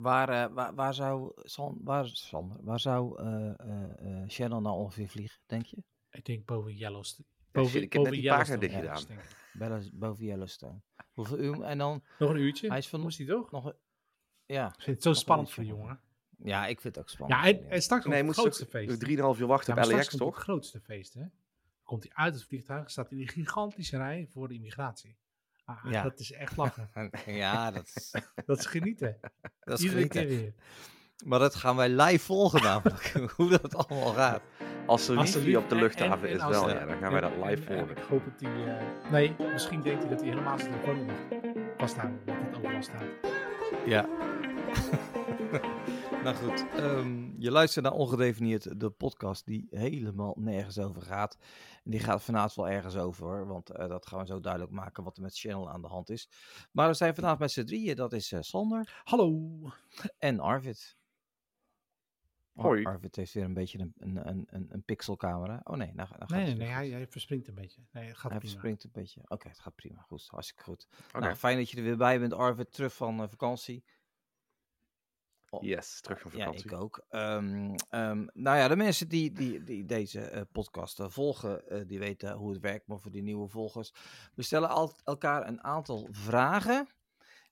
Waar, eh, waar, waar zou, San, waar, Sander, waar zou eh eh, eh, Shannon nou ongeveer vliegen, denk je? Ik denk boven Yellowstone. Boven, ik heb net boven die pagina gedaan. Bella- boven Yellowstone. Hoeveel uur? En dan Nog een uurtje? Hij is van- Moest hij toch? nog een... Ja, Ik vind het zo spannend voor jongen. ja, ik vind het ook spannend. Ja, en, en straks Nee, het grootste feest. 3,5 uur wachten Ja, op LAX, straks komt toch? het grootste feest, hè? Komt hij uit het vliegtuig, staat hij in een gigantische rij voor de immigratie. Ah, Ja. Dat is echt lachen. Ja, dat is, dat is genieten. dat is Iedere genieten. keer weer. Maar dat gaan wij live volgen namelijk, hoe dat allemaal gaat. Als er Als wifi lief- op de en- luchthaven en- en is wel, ja, dan gaan wij dat live en- en volgen. Ik hoop dat hij... eh, nee, misschien denkt hij dat hij helemaal zijn telefoon nog vasthouden. Dat het overal staat. Ja. Nou goed, ehm, je luistert naar Ongedefinieerd, de podcast die helemaal nergens over gaat. En die gaat vanavond wel ergens over, hoor, want eh, dat gaan we zo duidelijk maken wat er met Channel aan de hand is. Maar we zijn vanavond met z'n drieën, dat is eh, Sander Hallo. en Arvid. Ar- Hoi. Arvid heeft weer een beetje een, een, een, een, pixelcamera. Oh nee, nou, nou gaat Nee, het nee, hij, hij verspringt een beetje. Nee, het gaat Hij prima. verspringt een beetje. Oké, het gaat prima. Goed, hartstikke goed. Nou, fijn dat je er weer bij bent, Arvid, terug van eh, vakantie. Oh, Yes, terug van Ja, vakantie. ik ook. Ehm, ehm, nou ja, de mensen die, die, die deze eh, podcast eh, volgen, eh, die weten hoe het werkt. Maar voor die nieuwe volgers, we stellen al, elkaar een aantal vragen.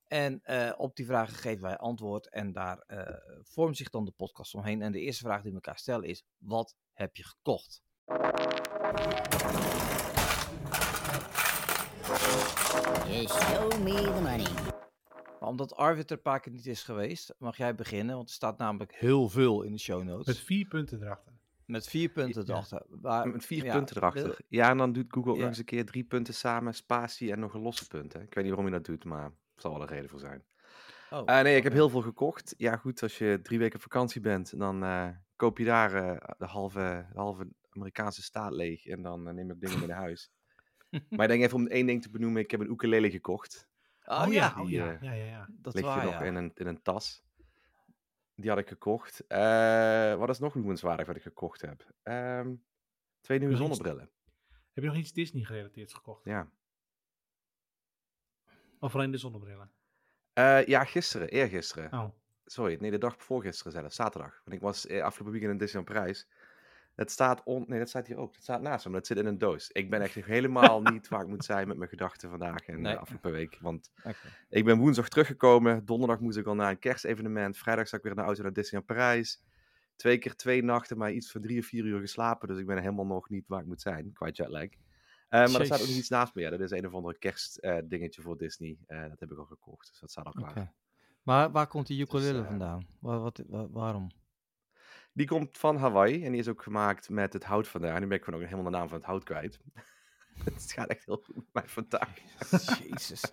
En eh, op die vragen geven wij antwoord. En daar eh, vormt zich dan de podcast omheen. En de eerste vraag die we elkaar stellen is: wat heb je gekocht? You show me the money. Maar omdat Arvid er een paar keer niet is geweest, mag jij beginnen. Want er staat namelijk heel veel in de show notes. Met vier punten erachter. Met vier punten Ja. erachter. Waar- Met vier ja, punten erachter. Ja, en dan doet Google ook Ja. nog eens een keer drie punten samen, spatie en nog een losse punt. Hè? Ik weet niet waarom je dat doet, maar er zal wel een reden voor zijn. Oh, Eh, nee, ik heb heel veel gekocht. Ja, goed, als je drie weken op vakantie bent, dan eh, koop je daar eh, de, halve, de halve Amerikaanse staat leeg en dan eh, neem ik dingen mee naar huis. maar ik denk even om één ding te benoemen, ik heb een ukulele gekocht. Oh, ja, oh die, ja, eh, ja, ja, ja. dat Ligt waar, hier nog ja. in, een, in een tas. Die had ik gekocht. Eh, wat is nog noemenswaardig wat ik gekocht heb? Ehm, twee nieuwe zonnebrillen. Heb je nog iets Disney gerelateerd gekocht? Ja. Of alleen de zonnebrillen? Eh, ja, gisteren, eergisteren. Oh. Sorry, nee, de dag voor gisteren zelfs, zaterdag. Want ik was eh, afgelopen weekend in Disneyland Parijs. Het staat on... Nee, dat staat hier ook. Het staat naast maar het zit in een doos. Ik ben echt helemaal niet waar ik moet zijn met mijn gedachten vandaag en Nee. de afgelopen week. Want ik ben woensdag teruggekomen. Donderdag moest ik al naar een kerstevenement. Vrijdag zat ik weer in de auto naar Disneyland Parijs. Twee keer twee nachten, maar iets van drie of vier uur geslapen. Dus ik ben helemaal nog niet waar ik moet zijn, qua jetlag. Eh, maar er staat ook nog iets naast me. Ja, dat is een of andere kerstdingetje voor Disney. Eh, dat heb ik al gekocht, dus dat staat al klaar. Maar waar komt die ukulele eh, vandaan? Waar, wat, wa- waarom? Die komt van Hawaii en die is ook gemaakt met het hout vandaar. Nu ben ik gewoon ook helemaal de naam van het hout kwijt. het gaat echt heel goed met mij vandaag. Jezus.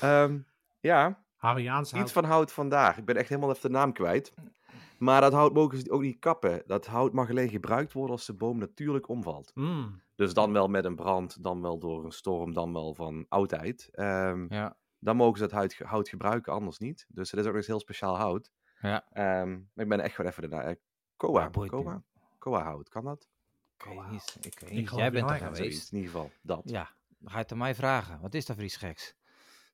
Ehm, ja, Haviaans hout. iets van hout vandaag. Ik ben echt helemaal even de naam kwijt. Maar dat hout mogen ze ook niet kappen. Dat hout mag alleen gebruikt worden als de boom natuurlijk omvalt. Mm. Dus dan wel met een brand, dan wel door een storm, dan wel van oudheid. Ehm, Ja. Dan mogen ze het hout, hout gebruiken, anders niet. Dus het is ook nog eens heel speciaal hout. Ja. Ehm, maar ik ben echt gewoon even de. Koa. Koa, Koa hout, kan dat? Ik weet niet. Ik weet Ik niet. geloof Jij bent er geweest. zoiets. In ieder geval, dat. Ja. Dan ga je het aan mij vragen. Wat is dat voor iets geks?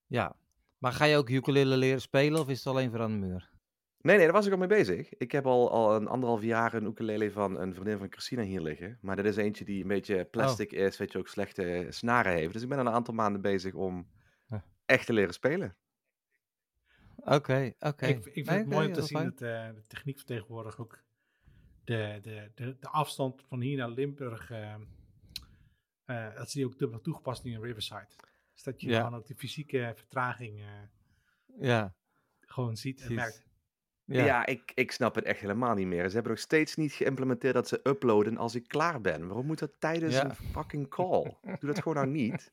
Ja. Maar ga je ook ukulele leren spelen of is het alleen voor aan de muur? Nee, nee, daar was ik al mee bezig. Ik heb al, al een anderhalf jaar een ukulele van een vriendin van Christina hier liggen. Maar dat is eentje die een beetje plastic is, weet je, ook slechte snaren heeft. Dus ik ben al een aantal maanden bezig om echt te leren spelen. Oké, oké. Ik, ik vind Nee, het mooi om te zien fijn. dat eh, de techniek van tegenwoordig ook de, de, de, de afstand van hier naar Limburg, eh, eh, dat ze die ook dubbel toegepast in Riverside. Dus dat je Ja. gewoon ook de fysieke vertraging eh, Ja. gewoon ziet en merkt. Ja, Ja. ik, ik snap het echt helemaal niet meer. Ze hebben nog steeds niet geïmplementeerd dat ze uploaden als ik klaar ben. Waarom moet dat tijdens Ja. een fucking call? Doe dat gewoon nou niet.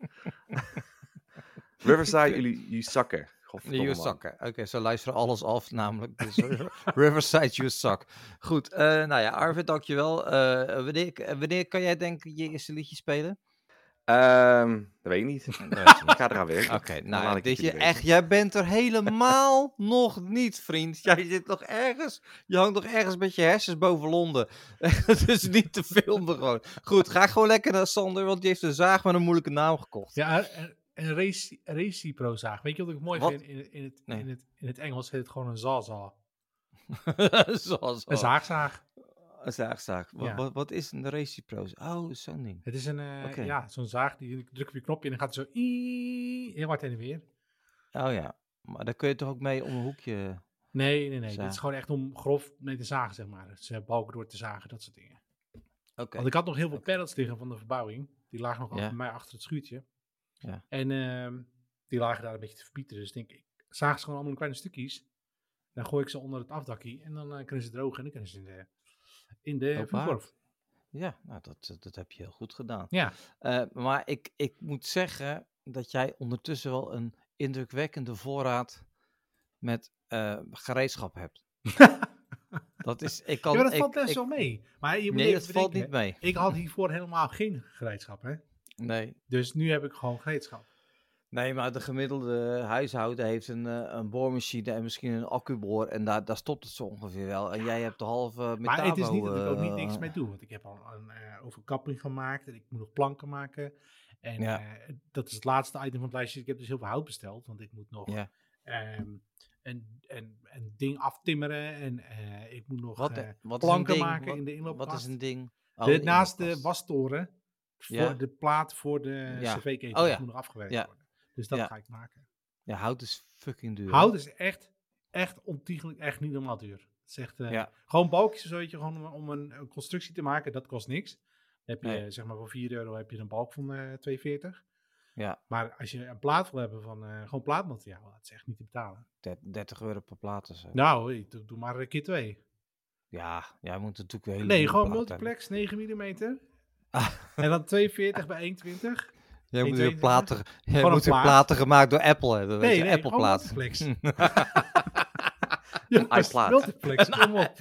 Riverside, jullie, jullie zakken. Godverdomme, You man. suck. Oké, zo luisteren alles af, namelijk. Dus, Riverside, you suck. Goed, eh, nou ja, Arvid, dankjewel. Eh wanneer, eh, wanneer kan jij denk ik je eerste liedje spelen? Ehm, dat weet ik niet. Ik ga eraan werken. Oké, Dan nou, laat ja, ik dit het je echt, jij bent er helemaal nog niet, vriend. Jij zit nog ergens, je hangt nog ergens met je hersens boven Londen. Het is niet te filmen gewoon. Goed, ga gewoon lekker naar Sander, want die heeft een zaag met een moeilijke naam gekocht. Ja, een race, Reci zaag. Weet je wat ik mooi Wat? vind? In, het- in, het, Nee. in, het, in het Engels heet het gewoon een. Zoals Een zaagzaag. Een zaagzaag. Wat, Ja. wat, wat is een Recipro's? Oh, zo'n ding. Het is een, eh, ja, zo'n zaag. Die je drukt op je knopje en dan gaat het zo heel hard heen en weer. Oh ja. Maar daar kun je toch ook mee om een hoekje... Nee, nee, nee. Dit Zaag. is gewoon echt om grof mee te zagen, zeg maar. Dus eh, balken door te zagen, dat soort dingen. Oké. Want ik had nog heel veel pallets liggen van de verbouwing. Die lagen nog Ja. bij mij achter het schuurtje. Ja. En ehm, die lagen daar een beetje te verbieten. Dus ik denk ik, zaag ze gewoon allemaal in kleine stukjes. Dan gooi ik ze onder het afdakkie. En dan eh, kunnen ze drogen en dan kunnen ze in de, in de vloerkorf. Ja, nou, dat, dat heb je heel goed gedaan. Ja. Eh, maar ik, ik moet zeggen dat jij ondertussen wel een indrukwekkende voorraad met eh, gereedschap hebt. dat is, ik kan, ja, dat ik- valt best ik- wel mee. Maar je moet Nee, dat valt niet mee. Ik had hiervoor helemaal geen gereedschap, hè. Nee. Dus nu heb ik gewoon gereedschap. nee, maar de gemiddelde huishouden heeft een, eh, een boormachine en misschien een accuboor. En daar, daar stopt het zo ongeveer wel. En jij hebt de halve metabo. Maar het is niet dat ik ook niet eh, niks mee doe. Want ik heb al een eh, overkapping gemaakt. En ik moet nog planken maken. En Ja. eh, dat is het laatste item van het lijstje. Ik heb dus heel veel hout besteld. Want ik moet nog Ja. ehm, een, een, een ding aftimmeren. En eh, ik moet nog Wat, eh, wat planken maken Wat- in de inloopkast. Wat is een ding? Oh, De- naast de inloopkast. Voor de plaat voor de Ja. cv-ketel. Oh moet nog afgewerkt worden. Dus dat ga ik maken. Ja, hout is fucking duur. Hout is echt, echt ontiegelijk, echt niet normaal duur. Is echt, eh, Ja. Gewoon balkjes, zo weet je, gewoon om, om een, een constructie te maken, dat kost niks. Dan heb je, Nee. zeg maar, voor 4 euro heb je een balk van eh 2,40. Ja. Maar als je een plaat wil hebben van eh, gewoon plaatmateriaal, dat is echt niet te betalen. Der- 30 euro per plaat zo. Nou, hey, doe, doe maar een keer twee. Ja, jij moet natuurlijk weer hele Nee, gewoon hebben. multiplex, 9 mm. Ah. En dan 42 bij 21. Jij moet 1,22. weer platen, jij Gewoon moet een weer plaat. platen gemaakt door Apple hebben. Weet Nee, je, nee, Apple plaat. multiplex. Ja, iPlaat. multiplex, kom op.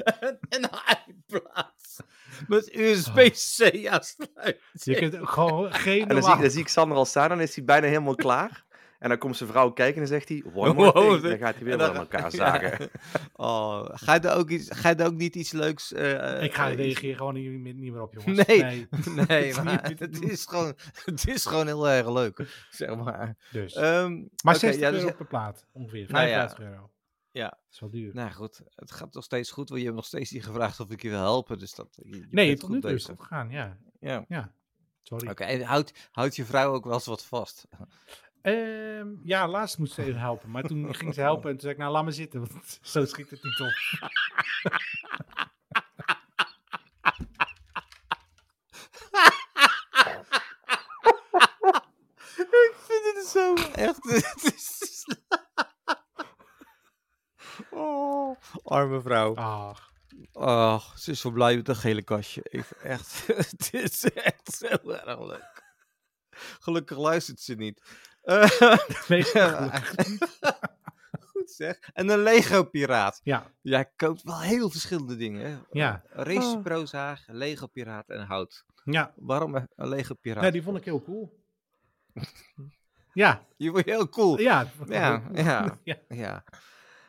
een iPlaat. Met USB-C aansluiting. Je kunt gewoon geen En dan zie, ik, normaal... dan zie ik Sander al staan, dan is hij bijna helemaal klaar. En dan komt zijn vrouw kijken en dan zegt hij, one more Wow, thing. de- Dan gaat hij weer aan elkaar Ja. zagen. Oh, ga je er ook, iets, ga je er ook niet iets leuks... eh, Ik ga eh, reageren gewoon niet, meer- niet meer op, jongens. Nee, nee. Maar het is, gewoon, het is gewoon heel erg leuk, zeg maar. Dus. Ehm, maar oké, 60 ja, dus- euro per plaat, ongeveer. Nou ja. 55 euro. Ja. Dat is wel duur. Nou goed, het gaat nog steeds goed, want je hebt nog steeds niet gevraagd of ik je wil helpen. Dus dat, je, je nee, tot nu toe is het gegaan, ja. Ja. Ja, sorry. Oké, en houdt houd je vrouw ook wel eens wat vast? Ehm, ja, laatst moest ze even helpen. Maar toen ging ze helpen en toen zei ik, nou laat me zitten. Want zo schiet het niet op. ik vind het zo echt. het is- oh, arme vrouw. Ach, Oh, ze is zo blij met dat gele kastje. Even echt. het is echt heel erg leuk. Gelukkig luistert ze niet. Eh, nee, goed zeg. En een Lego-piraat. Ja, Jij koopt wel heel verschillende dingen. Hè? ja, een Lego-piraat en hout. ja. Waarom een Lego-piraat? Nee, die vond ik heel cool. Ja, Je wordt heel cool. ja. die vond Ja, heel cool. ja. ja. Ja.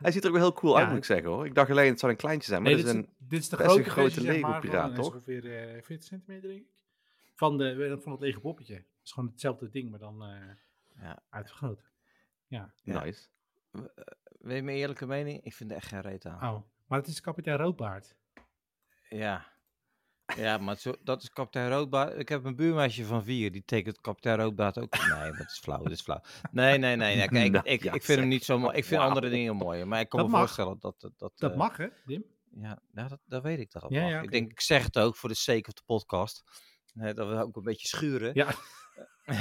Hij ziet er ook wel heel cool Ja, uit, moet ik zeggen hoor. Ik dacht alleen het zou een kleintje zijn, maar Nee, dit is een... dit is de best grote, een grote Lego-piraat, eh, toch? ongeveer eh, 40 centimeter, denk ik. Van, de, van het lege poppetje. Het is gewoon hetzelfde ding, maar dan Ja. uitvergroot. Ja. Ja. Nice. Weet je mijn eerlijke mening? Ik vind er echt geen reet aan. Oh, maar het is kapitein Roodbaard. Ja. Ja, maar zo, dat is kapitein Roodbaard. Ik heb een buurmeisje van vier, die tekent kapitein Roodbaard ook. Nee, dat is flauw, dat is flauw. Nee, nee, nee. nee. Kijk, ik, ja, ik vind hem niet zo mooi. Ik vind andere dingen mooier. Maar ik kan Dat me mag. voorstellen dat... Dat, dat, Dat eh, mag, hè, Dim? Ja, nou, dat, dat weet ik dat. Ja, Ik denk, ik zeg het ook voor de sake of the podcast. Hè, dat we ook een beetje schuren. Ja.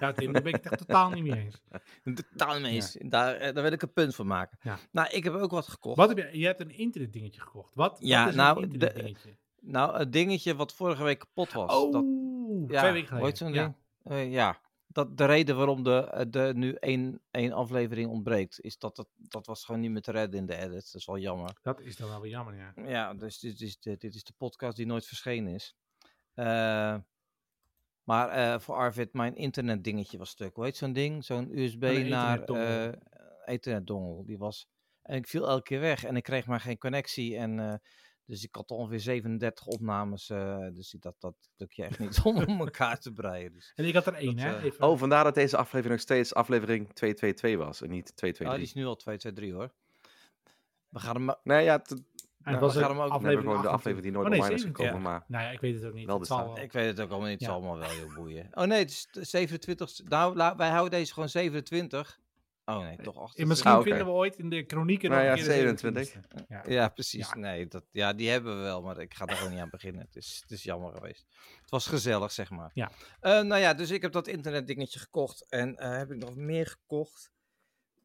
ja, Tim, daar ben ik het echt totaal niet mee eens. Totaal mee eens. Daar, eh, daar wil ik een punt van maken. Ja. Nou, ik heb ook wat gekocht. Wat heb je? Je hebt een internet dingetje gekocht. Wat? Ja, wat is nou, een de- internet dingetje? Nou, het dingetje wat vorige week kapot was. Oh, dat, twee weken geleden. zo'n Ja. ding? Eh, ja, dat de reden waarom de, eh, de nu één, één aflevering ontbreekt, is dat het, dat was gewoon niet meer te redden in de edit. Dat is wel jammer. Dat is dan wel weer jammer, ja. Ja, dus dit is de, dit is de podcast die nooit verschenen is. Eh, maar eh, voor Arvid, mijn internet dingetje was stuk. Hoe heet zo'n ding? Zo'n USB Een naar ethernetdongel. eh ethernet dongel. Die was, en ik viel elke keer weg en ik kreeg maar geen connectie. En, eh, Dus ik had ongeveer 37 opnames. eh, dus dat, dat lukt je echt niet om om elkaar te breien. Dus. En ik had er één, Dat, hè? eh, Even, Oh, vandaar dat deze aflevering nog steeds aflevering 222 was en niet Ah, 223. die is nu al 2, 2, 3 hoor. We gaan hem. Nee, ja, en ja, het was we gaan ook hem ook- we hebben gewoon de 28. aflevering die nooit Oh, nee, online is 27. gekomen, maar... Nou ja, ik weet het ook niet. Wel het zal. Ik weet het ook allemaal niet. Het Ja. zal allemaal wel heel boeien. Oh nee, het is de 27. Nou, wij houden deze gewoon 27. Oh nee, toch En 28. misschien Ah, oké. vinden we ooit in de kronieken Nou nog ja, een keer de 27. 27e. Ja. Ja, precies. Ja. Nee, dat, ja, die hebben we wel, maar ik ga daar gewoon niet aan beginnen. Het is, het is jammer geweest. Het was gezellig, zeg maar. Ja. Eh, nou ja, dus ik heb dat internetdingetje gekocht. En eh, heb ik nog meer gekocht?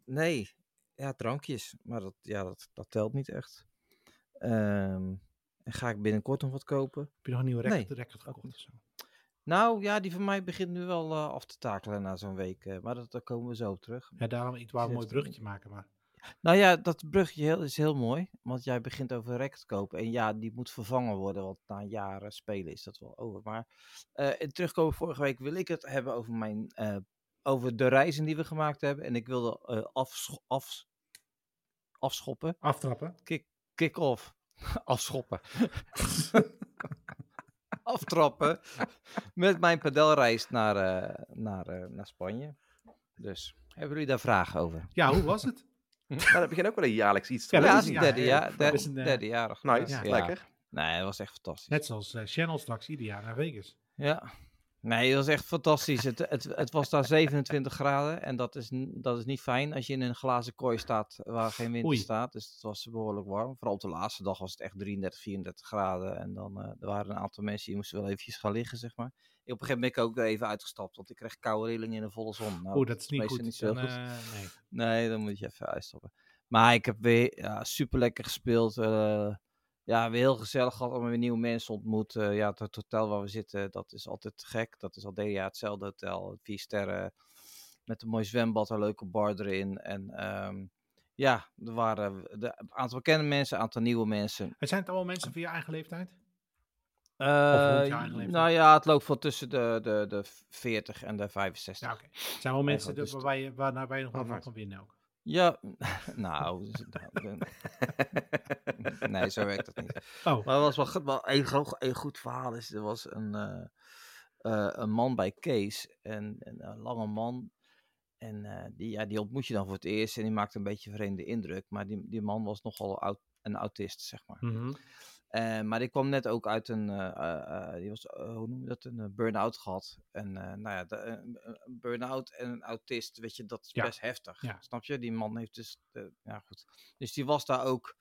Nee. Ja, drankjes. Maar dat, ja, dat, dat telt niet echt. Ehm, en ga ik binnenkort nog wat kopen? Heb je nog een nieuwe Nee, record, record ook gekocht of zo? Nou, ja, die van mij begint nu wel eh, af te takelen na zo'n week. eh, maar dat, daar komen we zo op terug. Ja, daarom, ik wou een mooi bruggetje maken, maar... Nou ja, dat brugje heel, is heel mooi. Want jij begint over record kopen. En ja, die moet vervangen worden. Want na jaren spelen is dat wel over. Maar eh, terugkomen vorige week wil ik het hebben over, mijn, over de reizen die we gemaakt hebben. En ik wilde afsch- afs- afschoppen. Aftrappen. Kick-off. Afschoppen. Aftrappen. Met mijn padelreis naar, eh, naar, eh, naar Spanje. Dus, hebben jullie daar vragen over? Ja, hoe was het? Maar dat begint ook wel een jaarlijks iets te Ja, dat het is- derde, ja, jaar, derde, een, eh, derde jarig. Nice, Ja. lekker. Nee, dat was echt fantastisch. Net zoals eh, Channel straks ieder jaar naar Vegas. Ja. Nee, dat was echt fantastisch. Het, het, het was daar 27 graden en dat is, dat is niet fijn als je in een glazen kooi staat waar geen wind Oei. staat. Dus het was behoorlijk warm. Vooral op de laatste dag was het echt 33, 34 graden. En dan uh, er waren een aantal mensen die moesten wel eventjes gaan liggen, zeg maar. Ik, op een gegeven moment ben ik ook even uitgestapt, want ik kreeg koude rillingen in de volle zon. Nou, Oeh, dat is niet goed. niet zo Dan, goed. eh, nee. Nee, dan moet je even uitstappen. Maar ik heb weer ja, super lekker gespeeld. eh, ja, weer heel gezellig gehad. Allemaal weer nieuwe mensen ontmoet. Eh, ja, het, het hotel waar we zitten, dat is altijd gek. Dat is al deel jaar hetzelfde hotel. Vier sterren. Met een mooi zwembad, een leuke bar erin. En ehm, ja, er waren een aantal bekende mensen, een aantal nieuwe mensen. En zijn het allemaal mensen van je eigen leeftijd? Rond je eigen leeftijd? nou ja, het loopt van tussen de, de, de 40 en de 65. Ja, oké. Het zijn wel mensen de, waarbij je, waar, waar je nog wel Oh, van kan winnen ook. Ja, nou, dus- nou, nee, zo werkt dat niet. Oh, Maar er was wel, goed- een, go- een goed verhaal. Is, er was een, eh, eh, een man bij Kees, en, een, een lange man. En eh, die, ja, die ontmoet je dan voor het eerst en die maakt een beetje een vreemde indruk. Maar die, die man was nogal oud, een autist, zeg maar. mhm. Eh, maar die kwam net ook uit een, eh, eh, die was, hoe noem je dat, een burn-out gehad. En nou ja, de, een burn-out en een autist, weet je, dat is Ja. best heftig. Ja. Snap je? Die man heeft dus, ja goed. Dus die was daar ook,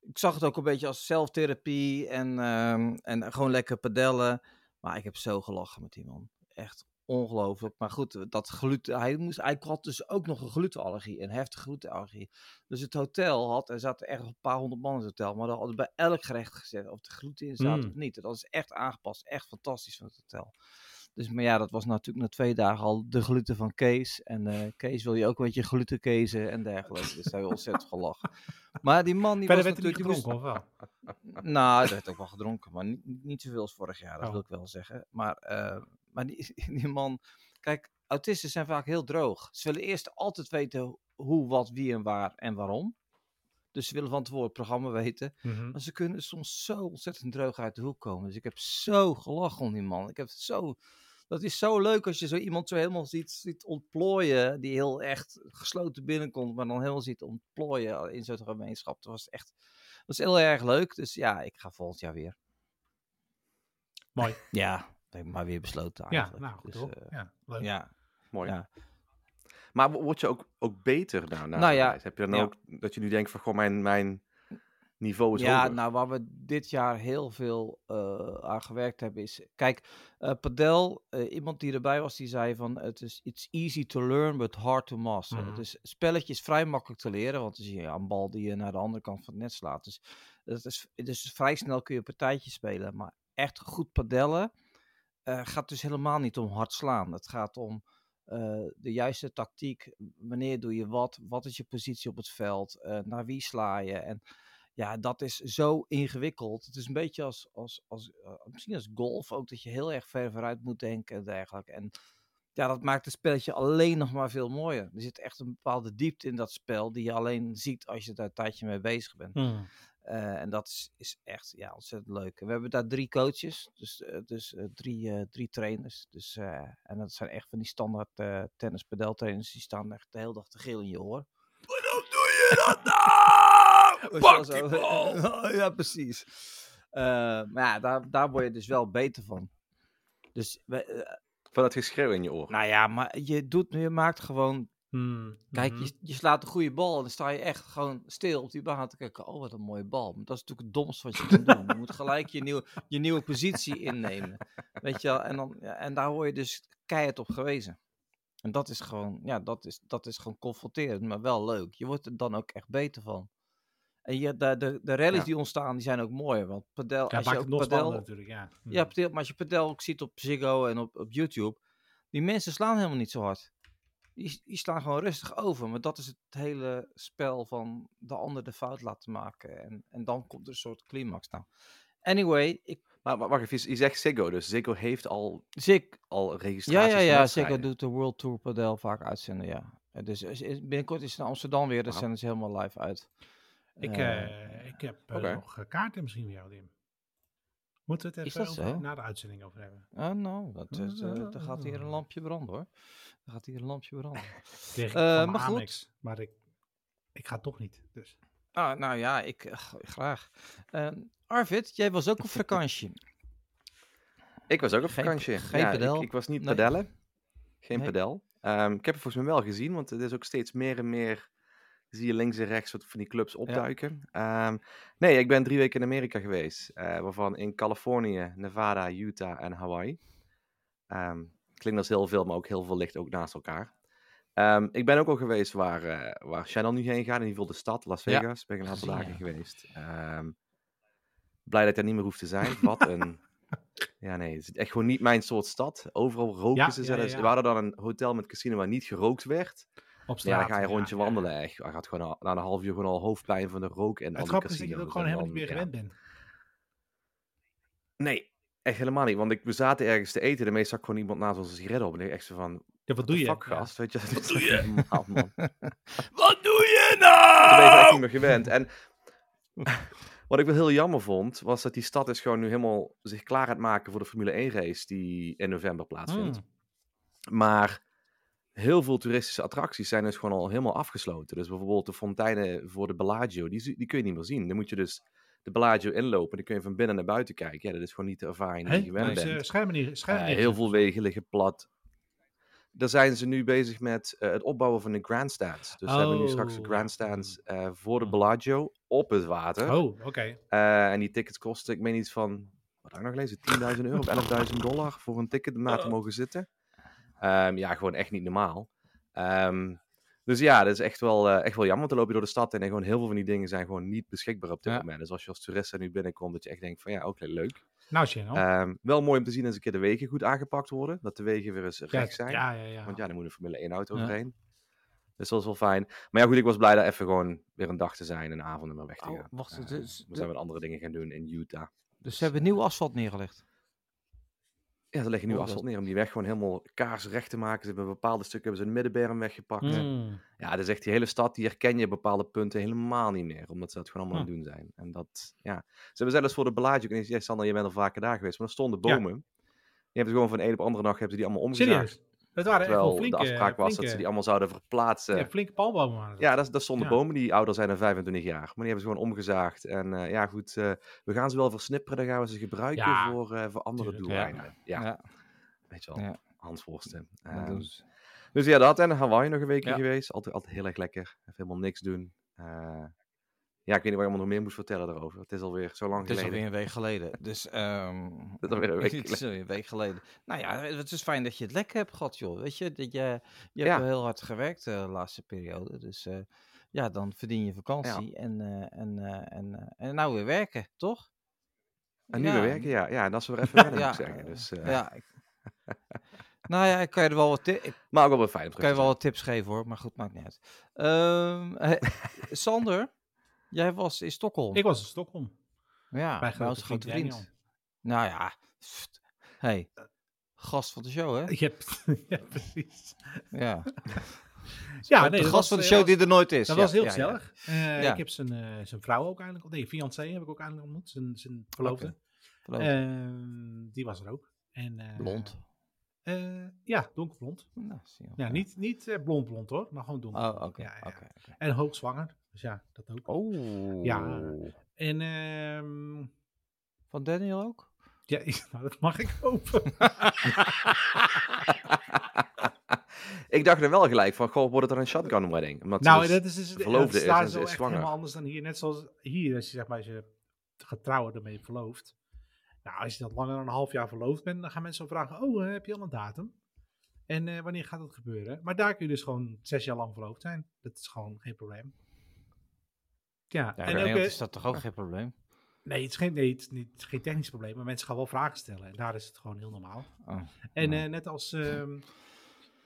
ik zag het ook een beetje als zelftherapie en, ehm, en gewoon lekker padellen. Maar ik heb zo gelachen met die man. Echt ongelooflijk. Maar goed, dat gluten, hij, moest, hij had dus ook nog een glutenallergie, een heftige glutenallergie. Dus het hotel had, er zaten echt een paar honderd man in het hotel, maar dan hadden bij elk gerecht gezet of de gluten in zaten Mm. of niet. Dat is echt aangepast, echt fantastisch van het hotel. Dus, maar ja, dat was natuurlijk na twee dagen al de gluten van Kees. En eh, Kees wil je ook een beetje gluten kezen en dergelijke. Dus daar ontzettend gelachen. Maar die man die Verder was niet natuurlijk... die moest- of wel? nou, er werd ook wel gedronken, maar niet, niet zoveel als vorig jaar, dat Oh. wil ik wel zeggen. Maar, eh, maar die, die man, kijk, autisten zijn vaak heel droog. Ze willen eerst altijd weten hoe, wat, wie en waar en waarom. Dus ze willen van tevoren het programma weten. Mhm. Maar ze kunnen soms zo ontzettend droog uit de hoek komen. Dus ik heb zo gelachen om die man. Ik heb zo... Dat is zo leuk als je zo iemand zo helemaal ziet, ziet ontplooien. Die heel echt gesloten binnenkomt, maar dan helemaal ziet ontplooien in zo'n gemeenschap. Dat was echt dat was heel erg leuk. Dus ja, ik ga volgend jaar weer. Mooi. Ja, dat heb ik maar weer besloten Ja, eigenlijk. nou goed Dus, hoor. eh, ja, leuk. ja, Mooi. Ja. Maar wo- word je ook, ook beter na, na Nou ja, reis? Heb je dan ja. ook dat je nu denkt van, goh, mijn, mijn niveau is ja hoger? nou waar we dit jaar heel veel eh, aan gewerkt hebben is... Kijk, eh Padel, eh, iemand die erbij was, die zei van... Het is it's easy to learn, but hard to master. Mhm. Het is spelletje is vrij makkelijk te leren, want dan zie je een bal die je naar de andere kant van het net slaat. Dus, het is, dus vrij snel kun je een partijtje spelen. Maar echt goed padellen gaat dus helemaal niet om hard slaan. Het gaat om de juiste tactiek. Wanneer doe je wat? Wat is je positie op het veld? naar wie sla je? En ja, dat is zo ingewikkeld. Het is een beetje als, als, als eh, misschien als golf ook, dat je heel erg ver vooruit moet denken en dergelijke. En ja, dat maakt het spelletje alleen nog maar veel mooier. Er zit echt een bepaalde diepte in dat spel die je alleen ziet als je daar een tijdje mee bezig bent. Mhm. Eh, en dat is, is echt ja, ontzettend leuk. We hebben daar drie coaches, dus, eh, dus drie, eh, drie trainers. Dus, eh, en dat zijn echt van die standaard eh tennis trainers Die staan echt de hele dag te geel in je oor. Waarom doe je dat nou? Pak die bal! ja, precies. Eh, maar ja, daar, daar word je dus wel beter van. Dus, we, eh, Van dat geschreeuw in je oor. nou ja, maar je, doet, je maakt gewoon Hmm, Kijk, mhm. je, je slaat een goede bal en dan sta je echt gewoon stil op die baan te kijken. Oh, wat een mooie bal. Maar dat is natuurlijk het domste wat je kan doen. Je moet gelijk je, nieuw, je nieuwe positie innemen. Weet je wel? En, dan, ja, en daar word je dus keihard op gewezen. En dat is gewoon, ja, dat is, dat is gewoon confronterend, maar wel leuk. Je wordt er dan ook echt beter van. En je, de, de, de rallies Ja. die ontstaan, die zijn ook mooi. Want padel, Ja, als je ook nog padel, natuurlijk, ja. Hmm. ja, padel, maar als je padel ook ziet op Ziggo en op, op YouTube, die mensen slaan helemaal niet zo hard. Die, die slaan gewoon rustig over. Maar dat is het hele spel van de ander de fout laten maken. En, en dan komt er een soort climax. Nou, anyway, ik, Maar, maar wacht even, je- zegt Ziggo, dus Ziggo heeft al, Zig, al ja, registraties ja, ja, wedstrijden. Ziggo doet de World Tour padel vaak uitzenden, ja. Dus binnenkort is het in Amsterdam weer, dan Wauw. zenden ze helemaal live uit. Ik, Eh, eh, ik heb eh, oké. nog kaarten misschien jou, Dim. Moeten we het even over- na de uitzending over hebben? Ah, nou, dat is, eh, er gaat hier een lampje branden hoor. Er gaat hier een lampje branden. Kreeg ik Eh, maar mijn goed. Amex, maar ik, ik ga toch niet. Dus. Ah, nou ja, ik graag. Ehm, Arvid, jij was ook op vakantie. Ik was ook op vakantie. geen ja, padel? Ik, ik was niet Nee. padellen. Geen Nee. padel. Ehm, ik heb het volgens mij wel gezien, want het is ook steeds meer en meer... Zie je links en rechts wat van die clubs opduiken. Ehm, nee, ik ben drie weken in Amerika geweest. eh, waarvan in Californië, Nevada, Utah en Hawaii. Ehm, klinkt als heel veel, maar ook heel veel ligt ook naast elkaar. Ehm, ik ben ook al geweest waar, eh waar Channel nu heen gaat. In ieder geval de stad, Las Ja, Vegas. ben ik een aantal dagen geweest. Blij dat ik daar niet meer hoef te zijn. Wat een... Ja, nee, het is echt gewoon niet mijn soort stad. Overal roken Ja, ze zelfs. We hadden dan een hotel met casino waar niet gerookt werd. Op Ja, straat. dan ga je een rondje ja, ja. wandelen. Echt. Je gaat gewoon al, na een half uur gewoon al hoofdpijn van de rook en Het grappige is dat je het ook gewoon helemaal niet meer ja. gewend bent. Nee, echt helemaal niet. Want ik, we zaten ergens te eten. En meestal zag gewoon iemand naast ons een sigaret op. En ik echt zo van, Ja, wat doe de je? fuck Ja. gast, weet je. Wat doe je? Normaal, man. Wat doe je Toen ben je gewoon echt nou? niet meer gewend. En wat ik wel heel jammer vond, was dat die stad is gewoon nu helemaal zich klaar aan het maken voor de Formule 1 race die in november plaatsvindt. Hmm. Maar heel veel toeristische attracties zijn dus gewoon al helemaal afgesloten. Dus bijvoorbeeld de fonteinen voor de Bellagio, die, die kun je niet meer zien. Dan moet je dus de Bellagio inlopen. Dan kun je van binnen naar buiten kijken. Ja, dat is gewoon niet de ervaring die je gewend Dus, bent. eh, Schermen niet. Eh, heel veel wegen liggen plat. Daar zijn ze nu bezig met eh, het opbouwen van de grandstands. Dus ze hebben nu straks de Oh, grandstands voor de Hmm. Bellagio op het water. Oh, oké. En die tickets kosten, ik meen iets van, wat heb ik nog gelezen, 10.000 euro of 11.000 dollar voor een ticket om daar te mogen zitten. Ehm, ja, gewoon echt niet normaal. Ehm, dus ja, dat is echt wel, eh, echt wel jammer. Want dan loop je door de stad en gewoon heel veel van die dingen zijn gewoon niet beschikbaar op dit Ja. moment. Dus als je als toerist er nu binnenkomt, dat je echt denkt van ja, oké, leuk. Nou. Ehm, wel mooi om te zien als een keer de wegen goed aangepakt worden. Dat de wegen weer eens recht zijn. Ja, ja, ja. Want ja, dan moet een Formule 1 auto overheen. Dus dat is wel fijn. Maar ja, goed, ik was blij daar even gewoon weer een dag te zijn en een avond ermee weg te Oh, gaan. wacht, het Eh, is- we zijn wat andere dingen gaan doen in Utah. Dus ze hebben nieuw asfalt neergelegd. Ja, ze leggen nu Oh, asfalt neer om die weg gewoon helemaal kaarsrecht te maken. Ze hebben bepaalde stukken hebben ze een middenberm weggepakt. Hmm. Ja, dat is echt die hele stad, die herken je bepaalde punten helemaal niet meer. Omdat ze dat gewoon allemaal Hm. aan het doen zijn. En dat, ja. Ze hebben zelfs voor de Bellagio, ik weet Sander, je bent al vaker daar geweest, maar er stonden Ja. bomen. Die hebben ze gewoon van de een op de andere dag hebben ze die allemaal omgezaagd. Het waren echt wel Terwijl flinke... de afspraak was dat ze die allemaal zouden verplaatsen. Ja, flinke palmbomen waren het. Ja, dat, dat stonden Ja. bomen die ouder zijn dan 25 jaar. Maar die hebben ze gewoon omgezaagd. En eh, ja, goed, eh, we gaan ze wel versnipperen. Dan gaan we ze gebruiken Ja, voor, eh, voor andere tuurlijk, doeleinden. Ja, ja. weet je wel. Ja. Hans dat ze. dus ja, dat. En Hawaii nog een weekje Ja. geweest. Altijd, altijd heel erg lekker. Even helemaal niks doen. Ja, ik weet niet je allemaal nog meer moest vertellen daarover. Het is alweer zo lang Het is geleden. alweer een week geleden. Dus, ehm Het is alweer een week het is alweer een week geleden. Nou ja, het is fijn dat je het lekker hebt gehad, joh. Weet je, dat je, je Ja. hebt heel hard gewerkt eh, de laatste periode. Dus eh, ja, dan verdien je vakantie en, eh, en, en, en nou weer werken, toch? En nu Ja. weer werken, ja. Ja, en dat is weer even wennen, Ja, ik zeggen. Dus, Ja. ik- nou ja, ik kan je er wel wat, ti- ik Maar ook wel fijn kan je wel wat tips geven hoor, maar goed, maakt niet uit. Ehm, eh, Sander, jij was in Stockholm. Ik was in Stockholm. ja, bij grote vriend grote vriend. Nou ja, pst, hey, gast van de show hè? Je hebt, ja, precies. Ja. Ja, nee, de gast was, van de show was- die er nooit is. Dat Ja, was heel ja, gezellig. Eh. Ik heb zijn, eh, zijn vrouw ook eindelijk, nee, fiancé heb ik ook eindelijk ontmoet. Zijn, zijn verloofde. Ik. Ehm, die was er ook. En, eh, Blond. ja, donkerblond. Nou, zie je. Ja, niet, niet blond blond hoor, maar gewoon donker. Oh, oké. Ja, ja. oké, oké. En hoogzwanger. Dus ja, dat ook. Oh. Ja. En ehm, Van Daniel ook? ja, nou, dat mag ik hopen. ik dacht er wel gelijk van, goh, wordt het dan een shotgun wedding? Omdat nou, dus- dat is dus verloofde het is staat en ze zo is echt zwanger. helemaal anders dan hier. Net zoals hier, als je zeg maar, als je gaat trouwen, dan ben je verloofd. Nou, als je dat langer dan een half jaar verloofd bent, dan gaan mensen vragen, oh, eh, heb je al een datum? En eh, wanneer gaat dat gebeuren? Maar daar kun je dus gewoon zes jaar lang verloofd zijn. Dat is gewoon geen probleem. Ja, Ja, en in ook, Nederland eh, is dat toch ook geen probleem? nee, het is geen, nee, het is niet, het is geen technisch probleem, maar mensen gaan wel vragen stellen. En daar is het gewoon heel normaal. Oh. En Ja. eh, net als ehm,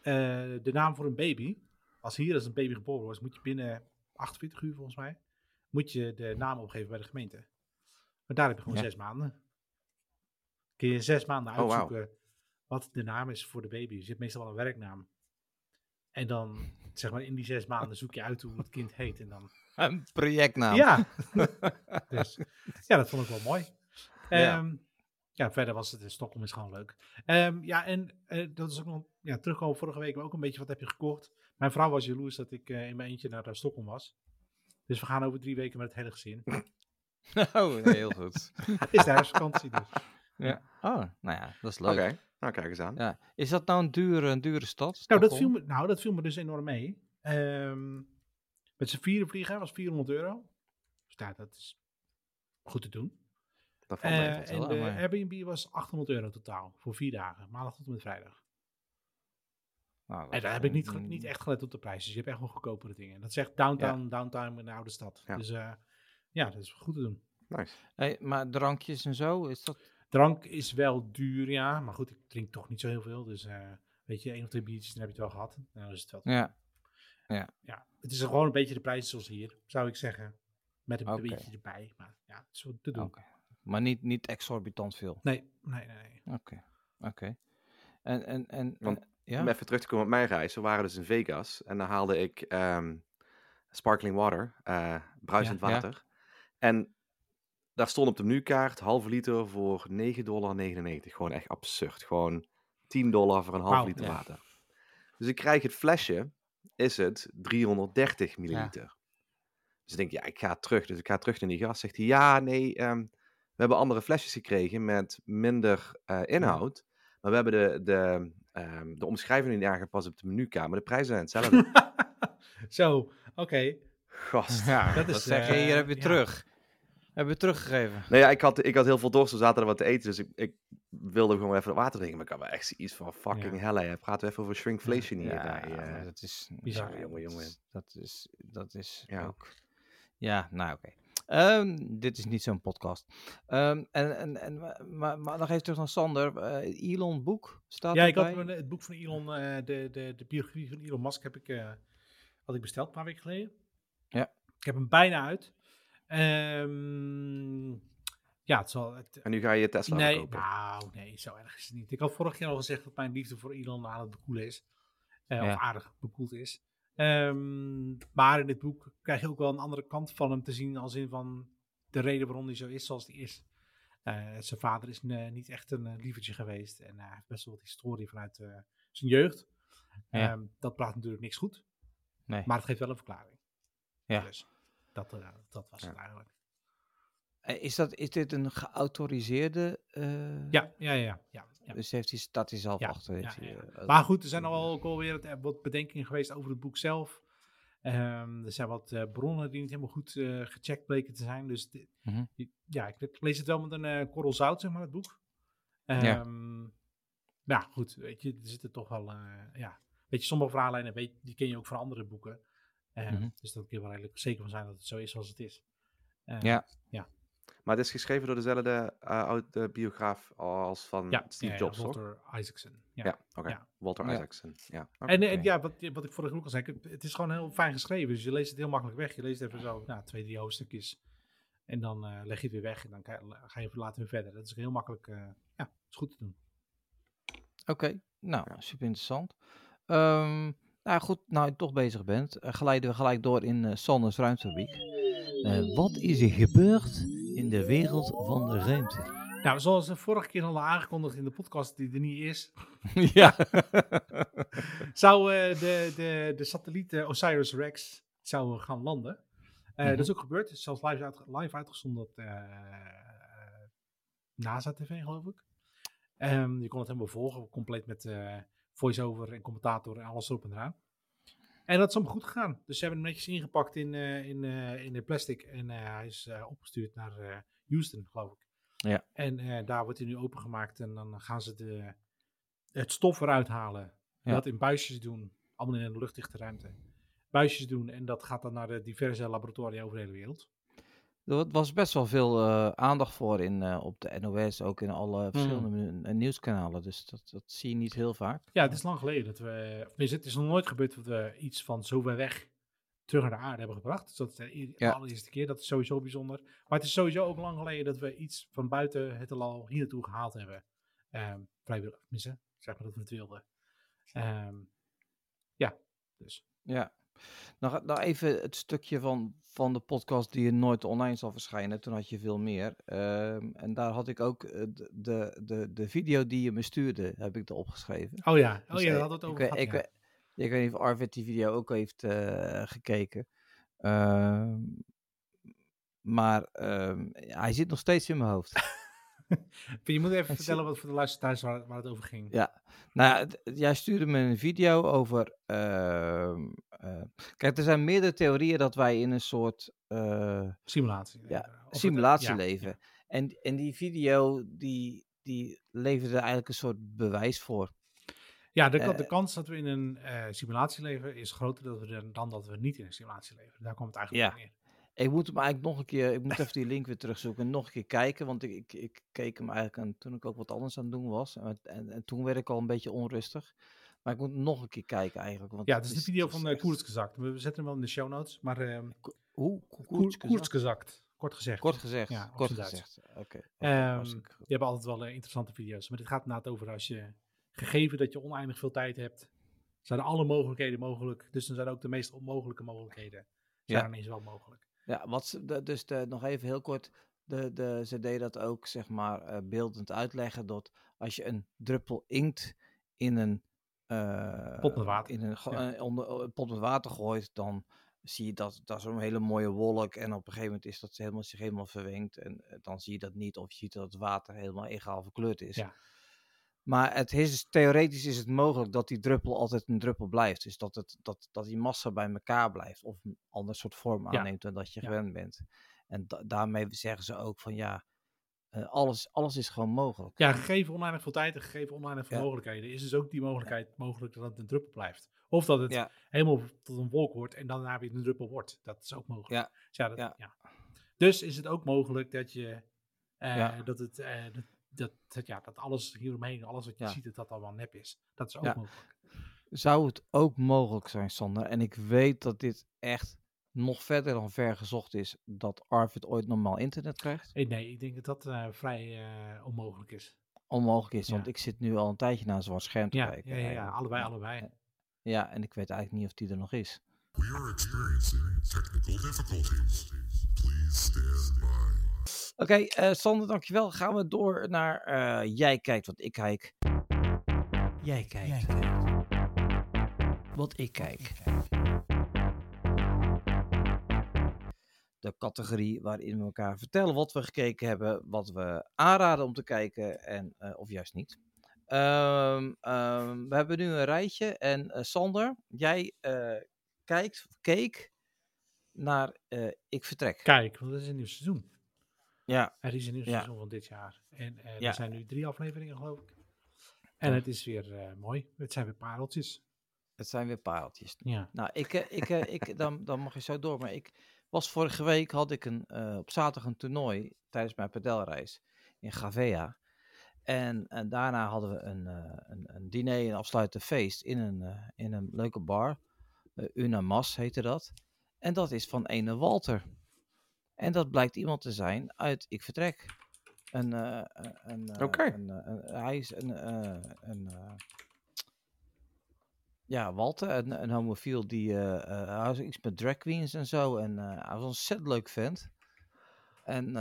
eh, de naam voor een baby. Als hier als een baby geboren wordt, moet je binnen 48 uur volgens mij, moet je de naam opgeven bij de gemeente. Maar daar heb je gewoon Ja. zes maanden. Kun je zes maanden Oh, uitzoeken wat de naam is voor de baby. Je hebt meestal wel een werknaam. En dan, zeg maar, in die zes maanden zoek je uit hoe het kind heet. En dan Een projectnaam. ja. dus, ja, dat vond ik wel mooi. Ja. Ehm, ja, verder was het in Stockholm is gewoon leuk. Ehm, ja, en eh, dat is ook nog, ja, terugkomen vorige week ook een beetje, wat heb je gekocht? Mijn vrouw was jaloers dat ik eh, in mijn eentje naar eh, Stockholm was. Dus we gaan over drie weken met het hele gezin. Oh, heel goed. Het is de herfstvakantie dus. ja. Oh, nou ja, dat is Oké, leuk. nou kijk eens aan. Ja. Is dat nou een dure, een dure stad? Nou dat, viel me, nou, dat viel me dus enorm mee. Ehm, met z'n vieren vliegen was 400 euro. Dus nou, dat is goed te doen. Dat valt mee. Eh, en wel, de maar- Airbnb was 800 euro totaal voor vier dagen, maandag tot en met vrijdag. Nou, En daar heb ik niet, ge- niet echt gelet op de prijs. Dus je hebt echt wel goedkopere dingen. Dat echt downtown, downtown in de oude stad. Ja. Dus eh, ja, dat is goed te doen. Nice. Hey, maar drankjes en zo, is dat... Drank is wel duur, ja. Maar goed, ik drink toch niet zo heel veel. Dus eh, weet je, één of twee biertjes, dan heb je het wel gehad. Nou, dan is het wel. Ja. Ja, het is gewoon een beetje de prijs zoals hier, zou ik zeggen. Met een beetje erbij. Maar ja, het is zo te doen. Oké. Maar niet, niet exorbitant veel. Nee, nee, nee. nee. Oké. Oké. En, en, en, Want ja? Om even terug te komen op mijn reis. We waren dus in Vegas en dan haalde ik ehm, sparkling water, eh bruisend Ja, ja. water. En daar stond op de menukaart halve liter voor 9,99 dollar. Gewoon echt absurd. Gewoon 10 dollar voor een half liter ja. water. Dus ik krijg het flesje, is het 330 milliliter. Dus ik denk, ja, ik ga terug. Dus ik ga terug naar die gast. Zegt hij, ja, nee, ehm, we hebben andere flesjes gekregen met minder eh, inhoud. Maar we hebben de, de, ehm, de omschrijving niet aangepast op de menukaart. Maar de prijzen zijn hetzelfde. Zo, oké. Gast. Ja, Dat dat is, zeg je, hier eh, heb je ja. terug. Heb je teruggegeven. Nee, ja, ik had, ik had heel veel dorst. We zaten er wat te eten. Dus ik, ik wilde gewoon even water drinken. Maar ik had wel echt iets van fucking Ja. hell. hè. Praten we even over shrinkflation hier. Ja, eh. dat is... bizar. ja, Jongen, dat jongen. is- Dat is, dat is Ja. ook... Ja, nou oké. Ehm, dit is niet zo'n podcast. Ehm, en, en, en, maar- maar, nog even terug naar Sander. Eh, Elon boek staat Ja, ik had het boek van Elon, eh, de, de, de biografie van Elon Musk heb ik, eh, had ik besteld een paar weken geleden. Ja. Ik heb hem bijna uit. Ehm, ja, het zal... Het, En nu ga je Tesla nee, kopen. nou, nee, zo erg is het niet. Ik had vorig jaar al gezegd dat mijn liefde voor Elon aan het bekoelen is. Eh, Ja. Of aardig bekoeld is. Ehm, maar in dit boek krijg je ook wel een andere kant van hem te zien. Als in van de reden waarom hij zo is zoals hij is. Eh, zijn vader is eh, niet echt een lievertje geweest. En hij heeft best wel wat historie vanuit zijn jeugd. Ja. Ehm, dat praat natuurlijk niks goed. Nee. Maar het geeft wel een verklaring. Ja. Dus dat, eh, dat was het eigenlijk. Eh, Is, dat, is dit een geautoriseerde... eh, Ja, ja, ja. ja, ja. Dus heeft hij, staat hij zelf Ja, achter? heeft Maar goed, er zijn al wel ook alweer wat bedenkingen geweest over het boek zelf. Ehm, er zijn wat bronnen die niet helemaal goed gecheckt bleken te zijn. Dus Mhm. ja, ik lees het wel met een korrel zout, zeg maar, het boek. Ja. Ehm, maar ja, goed, weet je, er zitten toch wel, ja, weet je, sommige verhaallijnen, weet, die ken je ook van andere boeken. Ehm, Mhm. Dus daar kun je wel redelijk zeker van zijn dat het zo is zoals het is. Ehm, Ja. Maar het is geschreven door dezelfde eh, oude biograaf als van ja, Steve ja, Jobs, ja? Walter Isaacson. Ja. Ja, oké. Ja. Walter Ja. Isaacson. Ja. En, en ja, wat, wat ik vorige week al zei, het, het is gewoon heel fijn geschreven. Dus je leest het heel makkelijk weg. Je leest even zo, nou, twee, drie hoofdstukjes. En dan eh, leg je het weer weg en dan ga je, ga je even later weer verder. Dat is heel makkelijk, eh, ja, is goed te doen. Oké, nou, super interessant. Ehm, Nou goed, nou je toch bezig bent, eh, glijden we gelijk door in eh Sanders Ruimtefabriek. Eh, wat is er gebeurd in de wereld van de ruimte? Nou, zoals de vorige keer al aangekondigd in de podcast die er niet is, ja. zou de, de, de satelliet eh, Osiris-Rex zou gaan landen. Mhm. Dat is ook gebeurd. Het is zelfs live, uit, live uitgezonden op eh, NASA-tv, geloof ik. Ehm, je kon het helemaal volgen, compleet met voice-over en commentator en alles erop en eraan. En dat is allemaal goed gegaan. Dus ze hebben hem netjes ingepakt in, eh, in, eh, in de plastic. En eh, hij is opgestuurd naar Houston, geloof ik. Ja. En daar wordt hij nu opengemaakt. En dan gaan ze de, het stof eruit halen. Ja. Dat in buisjes doen. Allemaal in een luchtdichte ruimte. Buisjes doen. En dat gaat dan naar de diverse laboratoria over de hele wereld. Er wa- was best wel veel eh, aandacht voor in, eh, op de NOS, ook in alle Hmm. verschillende nu- eh, nieuwskanalen. Dus dat, dat zie je niet heel vaak. Ja, het is lang geleden dat we. of Het is nog nooit gebeurd dat we iets van zo ver weg terug naar de aarde hebben gebracht. Dus dat is de e- Ja. allereerste keer. Dat is sowieso bijzonder. Maar het is sowieso ook lang geleden dat we iets van buiten het heelal hier naartoe gehaald hebben. Ehm vrijwillig. Tenminste, zeg maar dat we het wilden. Ehm, ja, dus. Ja. Nou, nou even het stukje van, van de podcast die je nooit online zal verschijnen. Toen had je veel meer. Ehm, en daar had ik ook eh, de, de, de, de video die je me stuurde, heb ik erop geschreven. Oh ja, oh Dus, ja, daar eh, hadden we het over gehad. ik, ja. ik weet niet of Arvid die video ook heeft eh, gekeken. Ehm, maar ehm, hij zit nog steeds in mijn hoofd. Je moet even vertellen wat voor de luisteraars waar, waar het over ging. Ja, nou jij stuurde me een video over. ehm, eh, kijk, er zijn meerdere theorieën dat wij in een soort eh, Simulatie. Ja, het- simulatie ja, leven. En, en die video, die, die leverde eigenlijk een soort bewijs voor. Ja, de, Eh, kans dat we in een simulatie leven is groter we er- dan dat we niet in een simulatie leven. Daar komt het eigenlijk Ja. op neer. Ik moet hem eigenlijk nog een keer, ik moet even die link weer terugzoeken en nog een keer kijken, want ik, ik, ik keek hem eigenlijk aan toen ik ook wat anders aan het doen was. En, en, en toen werd ik al een beetje onrustig. Maar ik moet nog een keer kijken eigenlijk. Want Ja, het is de video het van is uh, echt- Koersgezakt. We zetten hem wel in de show notes, maar ehm Hoe? Kort gezegd. Kort gezegd. Ja, kort gezegd. Oké. goed. Je hebt altijd wel eh, interessante video's, maar dit gaat inderdaad over als je, gegeven dat je oneindig veel tijd hebt, zijn alle mogelijkheden mogelijk. Dus dan zijn ook de meest onmogelijke mogelijkheden zijn Ja. ineens wel mogelijk. Ja, wat dus de, nog even heel kort. De, de, ze deed dat ook, zeg maar, eh, beeldend uitleggen. Dat als je een druppel inkt in een, eh, Pot met water, In een, ja. eh, onder, pot met water gooit, dan zie je dat, dat is een hele mooie wolk. En op een gegeven moment is dat helemaal, zich helemaal verwengt. En dan zie je dat niet. Of je ziet dat het water helemaal egaal verkleurd is. Ja. Maar het is, theoretisch is het mogelijk dat die druppel altijd een druppel blijft. Dus dat, het, dat, dat die massa bij elkaar blijft. Of een ander soort vorm Ja. aanneemt dan dat je Ja. gewend bent. En da- daarmee zeggen ze ook van ja, eh, alles, alles is gewoon mogelijk. Ja, gegeven oneindig veel tijd en gegeven oneindig veel Ja. mogelijkheden, is dus ook die mogelijkheid mogelijk dat het een druppel blijft. Of dat het helemaal tot een wolk wordt en daarna weer een druppel wordt. Dat is ook mogelijk. Ja. Dus, dat, dus is het ook mogelijk dat je eh, dat het eh, dat, dat, dat- ja, dat alles hieromheen, alles wat je Ja. ziet, dat dat allemaal nep is. Dat is ook Ja. mogelijk. Zou het ook mogelijk zijn, Sander? En ik weet dat dit echt nog verder dan ver gezocht is dat Arvid ooit normaal internet krijgt. Eh, nee, ik denk dat dat eh, vrij eh, onmogelijk is. Onmogelijk is, want ik zit nu al een tijdje naar een zwart scherm te Ja, kijken. ja, ja, allebei, allebei. Ja, en ik weet eigenlijk niet of die er nog is. We are experiencing technical difficulties. Please stand by. Oké, eh, Sander, dankjewel. Gaan we door naar eh, Jij kijkt wat ik kijk. Jij kijkt wat ik kijk. De categorie waarin we elkaar vertellen wat we gekeken hebben, wat we aanraden om te kijken en eh, of juist niet. Ehm, ehm, we hebben nu een rijtje en eh, Sander, jij eh, kijkt, keek naar eh, Ik Vertrek. Kijk, want dat is een nieuw seizoen. Ja, Er is een nieuw Ja. seizoen van dit jaar. En eh, Ja. er zijn nu drie afleveringen, geloof ik. En het is weer eh, mooi. Het zijn weer pareltjes. het zijn weer pareltjes. Ja. Nou, ik, eh, ik, ik, dan, dan mag je zo door. Maar ik was vorige week, had ik een, op zaterdag een toernooi tijdens mijn padelreis in Gavea. En, en daarna hadden we een, een, een diner, een afsluitend feest in een, in een leuke bar. Una Mas heette dat. En dat is van ene Walter. En dat blijkt iemand te zijn uit Ik Vertrek. Een, eh, een, eh, Oké. een, een- hij is een, een, ja, Walter, een, een homofiel die, hij was iets met drag queens en zo. En hij was een ontzettend leuk vent. En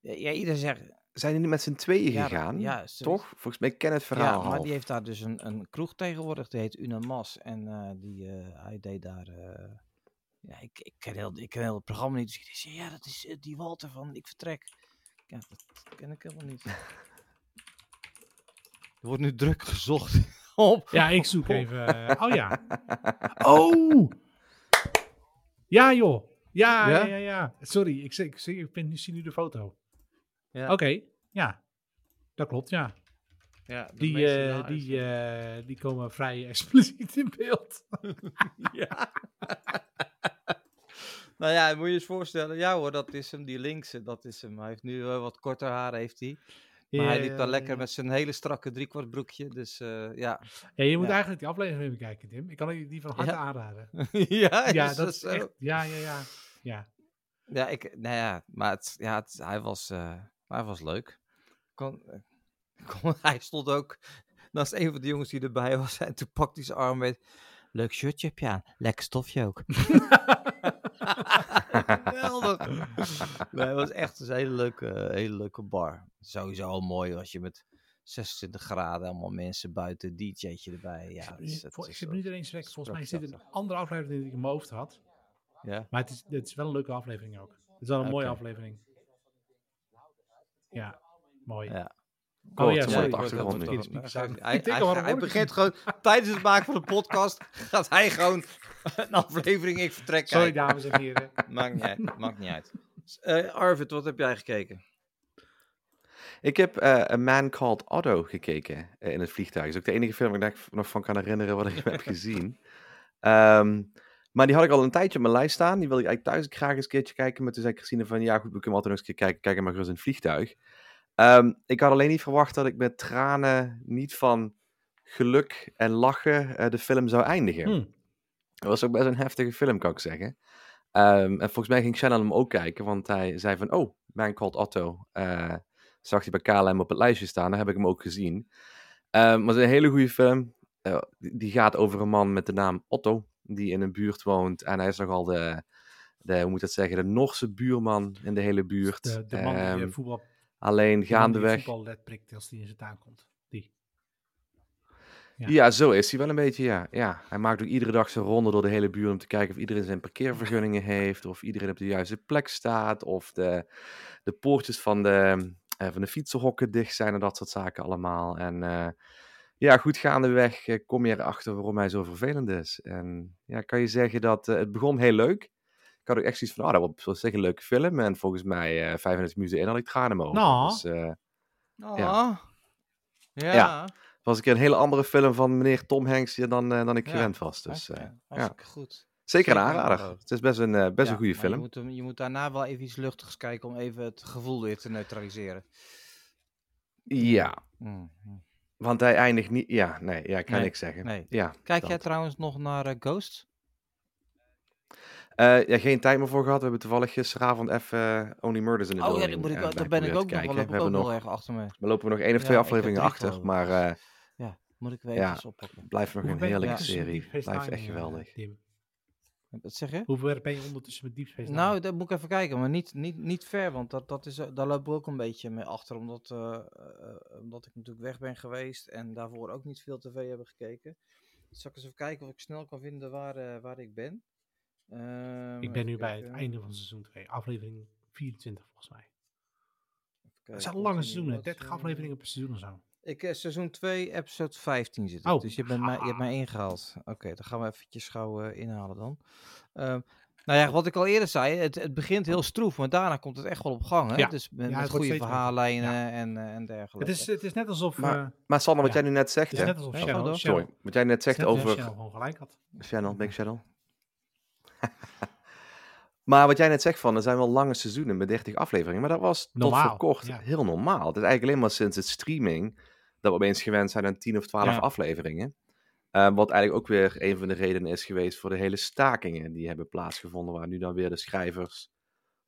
ja, iedereen zegt, Zijn die niet met z'n tweeën Ja, gegaan? ja, ze- Toch? Volgens mij ken het verhaal ja, maar half. die heeft daar dus een, een kroeg tegenwoordig, die heet Unamas. En die, hij deed daar, ja, ik, ik, ken heel, ik ken heel het programma niet. Dus ik zei, ja, dat is eh, die Walter van Ik Vertrek. Ja, dat ken ik helemaal niet. Er wordt nu druk gezocht op. Ja, ik zoek even. eh, oh ja. Oh! Ja, joh. Ja, ja, Ja? ja. ja. Sorry, ik, zie- ik, zie- ik, ben, ik zie nu de foto. Ja. Oké, ja. Dat klopt, ja. Ja, Die, eh, die, eh, die komen vrij expliciet in beeld. ja. Nou ja, moet je eens voorstellen. Ja hoor, dat is hem, die linkse, dat is hem. Hij heeft nu eh, wat korter haar, heeft hij. Maar hij liep daar lekker met zijn hele strakke driekwart broekje. Dus eh, ja. Ja, je moet eigenlijk die aflevering even kijken, Tim. Ik kan je die van harte aanraden. ja, Ja, dat is echt... Ja, ja, ja. Ja, Ja, ik, nou ja, maar het, ja, het, hij, was, eh, hij was leuk. Kon, kon, hij stond ook naast een van de jongens die erbij was. En toen pakte hij zijn arm met. Leuk shirtje heb je aan. Lekker stofje ook. Geweldig. Nee, het was echt een hele leuke, hele leuke bar. Sowieso al mooi als je met 26 graden allemaal mensen buiten, DJ'tje erbij. Ja, ik zit zo- niet eens weg. Volgens mij zit een andere aflevering die ik in mijn hoofd had. Ja. Maar het is, het is wel een leuke aflevering ook. Het is wel een mooie aflevering. Ja, mooi. Ja. Oh ja, Kort, sorry. achtergrond nu. hij- hij- begint gewoon tijdens het maken van de podcast. Gaat hij gewoon een aflevering Ik Vertrek Sorry, kijken. dames en heren. Maakt niet uit. Maakt niet uit. Eh, Arvid, wat heb jij gekeken? Ik heb eh A Man Called Otto gekeken eh, in het vliegtuig. Dat is ook de enige film waar ik nog van kan herinneren wat ik heb gezien. Ehm, maar die had ik al een tijdje op mijn lijst staan. Die wilde ik eigenlijk thuis graag eens een keertje kijken. Maar toen zei Christine van, ja goed, we kunnen altijd nog eens een keer kijken. Kijk maar gerust in het vliegtuig. Ehm, ik had alleen niet verwacht dat ik met tranen niet van geluk en lachen eh, de film zou eindigen. Hm. Het was ook best een heftige film, kan ik zeggen. Ehm, en volgens mij ging Shannon hem ook kijken, want hij zei van, oh, Man Called Otto. eh, zag hij bij KLM op het lijstje staan, daar heb ik hem ook gezien. Ehm, maar het is een hele goede film. Eh, die, gaat over een man met de naam Otto, die in een buurt woont. En hij is nogal de, de hoe moet dat zeggen, de Norse buurman in de hele buurt. De, de man die voetbal, alleen gaandeweg. voetbal let prikt als die in zijn tuin komt. Die. Ja. Ja. zo is hij wel een beetje, ja. ja. Hij maakt ook iedere dag zijn ronde door de hele buurt om te kijken of iedereen zijn parkeervergunningen heeft, of iedereen op de juiste plek staat, of de, de poortjes van de, eh, van de fietsenhokken dicht zijn en dat soort zaken allemaal. En eh, ja, goed gaandeweg eh, kom je erachter waarom hij zo vervelend is. En ja, kan je zeggen dat eh, het begon heel leuk. Ik had ook echt zoiets van, oh, dat zoals zeggen een leuke film. En volgens mij eh 35 minuten in had ik tranen mijn ogen. Nou. Dus eh, Ja. Ja. Ja. Ja. het was een keer een hele andere film van meneer Tom Hanks ja, dan, eh, dan ik Ja. gewend was. Dus eh, hartstikke goed. zeker een Zeker aanrader. aanrader. Het is best een, eh, best Ja, een goede maar Je film. moet, hem- je moet daarna wel even iets luchtigs kijken om even het gevoel weer te neutraliseren. Ja, Mm, mm. want hij eindigt niet... Ja, nee, ja, ik kan Nee, niks zeggen. nee. Ja, Kijk dat. jij trouwens nog naar eh, Ghost? Eh, ja, geen tijd meer voor gehad. We hebben toevallig gisteravond even eh, Only Murders in the Oh ja, Building. daar, moet ik, eh, daar ben ik ook nog loop ik We, ook nog erg achter me. we lopen nog één of Ja, twee ik afleveringen achter. ik. Maar eh Ja, moet ik weer Ja. even oppakken. blijft nog een heerlijke serie. Blijft echt geweldig. Wat zeg je? Hoe ver ben je ondertussen met Deep Space Nine? Nou, dat moet ik even kijken, maar niet, niet, niet ver, want dat, dat is, daar lopen we ook een beetje mee achter, omdat, omdat ik natuurlijk weg ben geweest en daarvoor ook niet veel tv hebben gekeken. Dus zal ik eens even kijken of ik snel kan vinden waar, waar ik ben. Ehm, ik ben nu bij het einde van seizoen 2, aflevering 24 volgens mij. Even Het zijn lange seizoenen, 30 watching. afleveringen per seizoen of zo. Ik, eh, seizoen 2, episode 15 zit ik. Oh. Dus je, bent mij, je hebt mij ingehaald. Oké, dan gaan we eventjes gauw eh, inhalen dan. Ehm, nou ja, wat ik al eerder zei, het, het begint heel stroef, maar daarna komt het echt wel op gang. Hè? Ja. Dus met, Ja, goede verhaallijnen en, eh, en dergelijke. Het is, het is net alsof, Maar- eh, Maar Sander, wat Ja. jij nu net zegt, het is hè? net alsof Channel, Sorry, wat jij net zegt over... Channel gewoon gelijk had. Channel, Big Channel. maar wat jij net zegt van, er zijn wel lange seizoenen met 30 afleveringen, maar dat was tot Normaal, voor kort ja. heel normaal. Het is eigenlijk alleen maar sinds het streaming dat we opeens gewend zijn aan 10 of 12 Ja. afleveringen. Eh, wat eigenlijk ook weer een van de redenen is geweest voor de hele stakingen die hebben plaatsgevonden, waar nu dan weer de schrijvers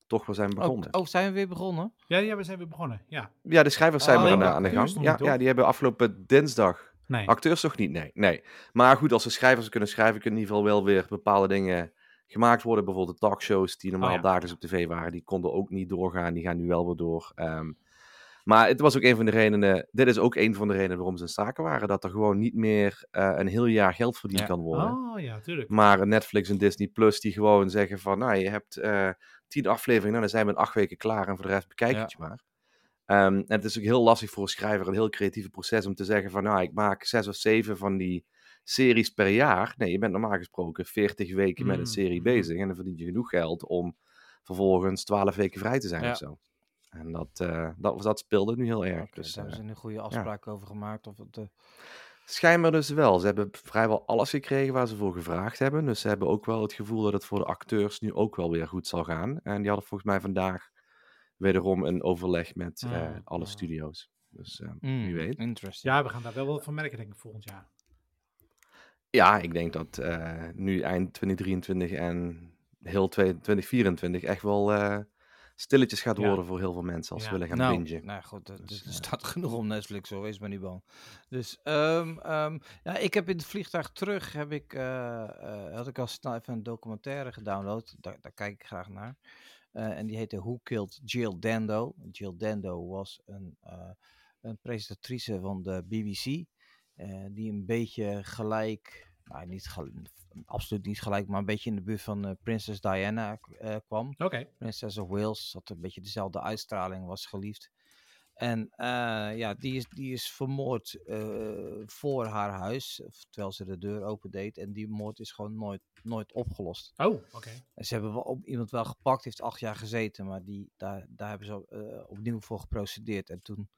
toch wel zijn oh, begonnen. oh, zijn we weer begonnen? Ja, ja, we zijn weer begonnen. Ja. Ja, de schrijvers zijn Oh, weer aan, de- aan de gang. Ja, ja, die hebben afgelopen dinsdag Nee. Acteurs toch niet? Nee. nee. Maar goed, als ze schrijvers kunnen schrijven, kunnen in ieder geval wel weer bepaalde dingen gemaakt worden. Bijvoorbeeld de talkshows die normaal Oh ja. dagelijks op tv waren, die konden ook niet doorgaan. Die gaan nu wel weer door. Ehm, maar het was ook een van de redenen, dit is ook een van de redenen waarom ze in staken waren. Dat er gewoon niet meer eh, een heel jaar geld verdiend Ja. kan worden. Oh ja, tuurlijk. Maar Netflix en Disney Plus die gewoon zeggen van, nou je hebt eh, tien afleveringen, nou dan zijn we in acht weken klaar en voor de rest bekijk Ja. het je maar. Ehm, en het is ook heel lastig voor een schrijver, een heel creatieve proces om te zeggen van, nou ik maak zes of zeven van die series per jaar. Nee, je bent normaal gesproken 40 weken met een Mm, serie mm. bezig en dan verdien je genoeg geld om vervolgens 12 weken vrij te zijn Ja. of zo. En dat, eh, dat, dat speelde nu heel erg. Dus, daar hebben eh, ze een goede afspraak over gemaakt. Of het, eh, Schijnbaar dus wel. Ze hebben vrijwel alles gekregen waar ze voor gevraagd hebben. Dus ze hebben ook wel het gevoel dat het voor de acteurs nu ook wel weer goed zal gaan. En die hadden volgens mij vandaag wederom een overleg met eh, Ah, alle ah. studio's. Dus eh, mm, wie weet. Ja, we gaan daar wel wat van merken, denk ik, volgend jaar. Ja, ik denk dat eh, nu eind 2023 en heel 2024 echt wel eh, stilletjes gaat Ja. worden voor heel veel mensen als ze Ja. willen gaan nou, bingen. nou goed, er, Dus, er eh, staat genoeg om Netflix, hoor, wees maar niet bang. Dus, ehm, ehm, ja, ik heb in het vliegtuig terug, heb ik, had ik al snel even een documentaire gedownload, daar, daar kijk ik graag naar. En die heette Who Killed Jill Dando. Jill Dando was een, een presentatrice van de BBC, die een beetje gelijk, nou, niet absoluut niet gelijk, maar een beetje in de buurt van eh, Prinses Diana eh, kwam. Oké. Princess of Wales had een beetje dezelfde uitstraling, was geliefd. En eh, ja, die is, die is vermoord eh, voor haar huis, terwijl ze de deur opendeed. En die moord is gewoon nooit, nooit opgelost. Oh, oké. Ze hebben wel op, iemand wel gepakt, heeft acht jaar gezeten, maar die, daar, daar hebben ze eh, opnieuw voor geprocedeerd. En toen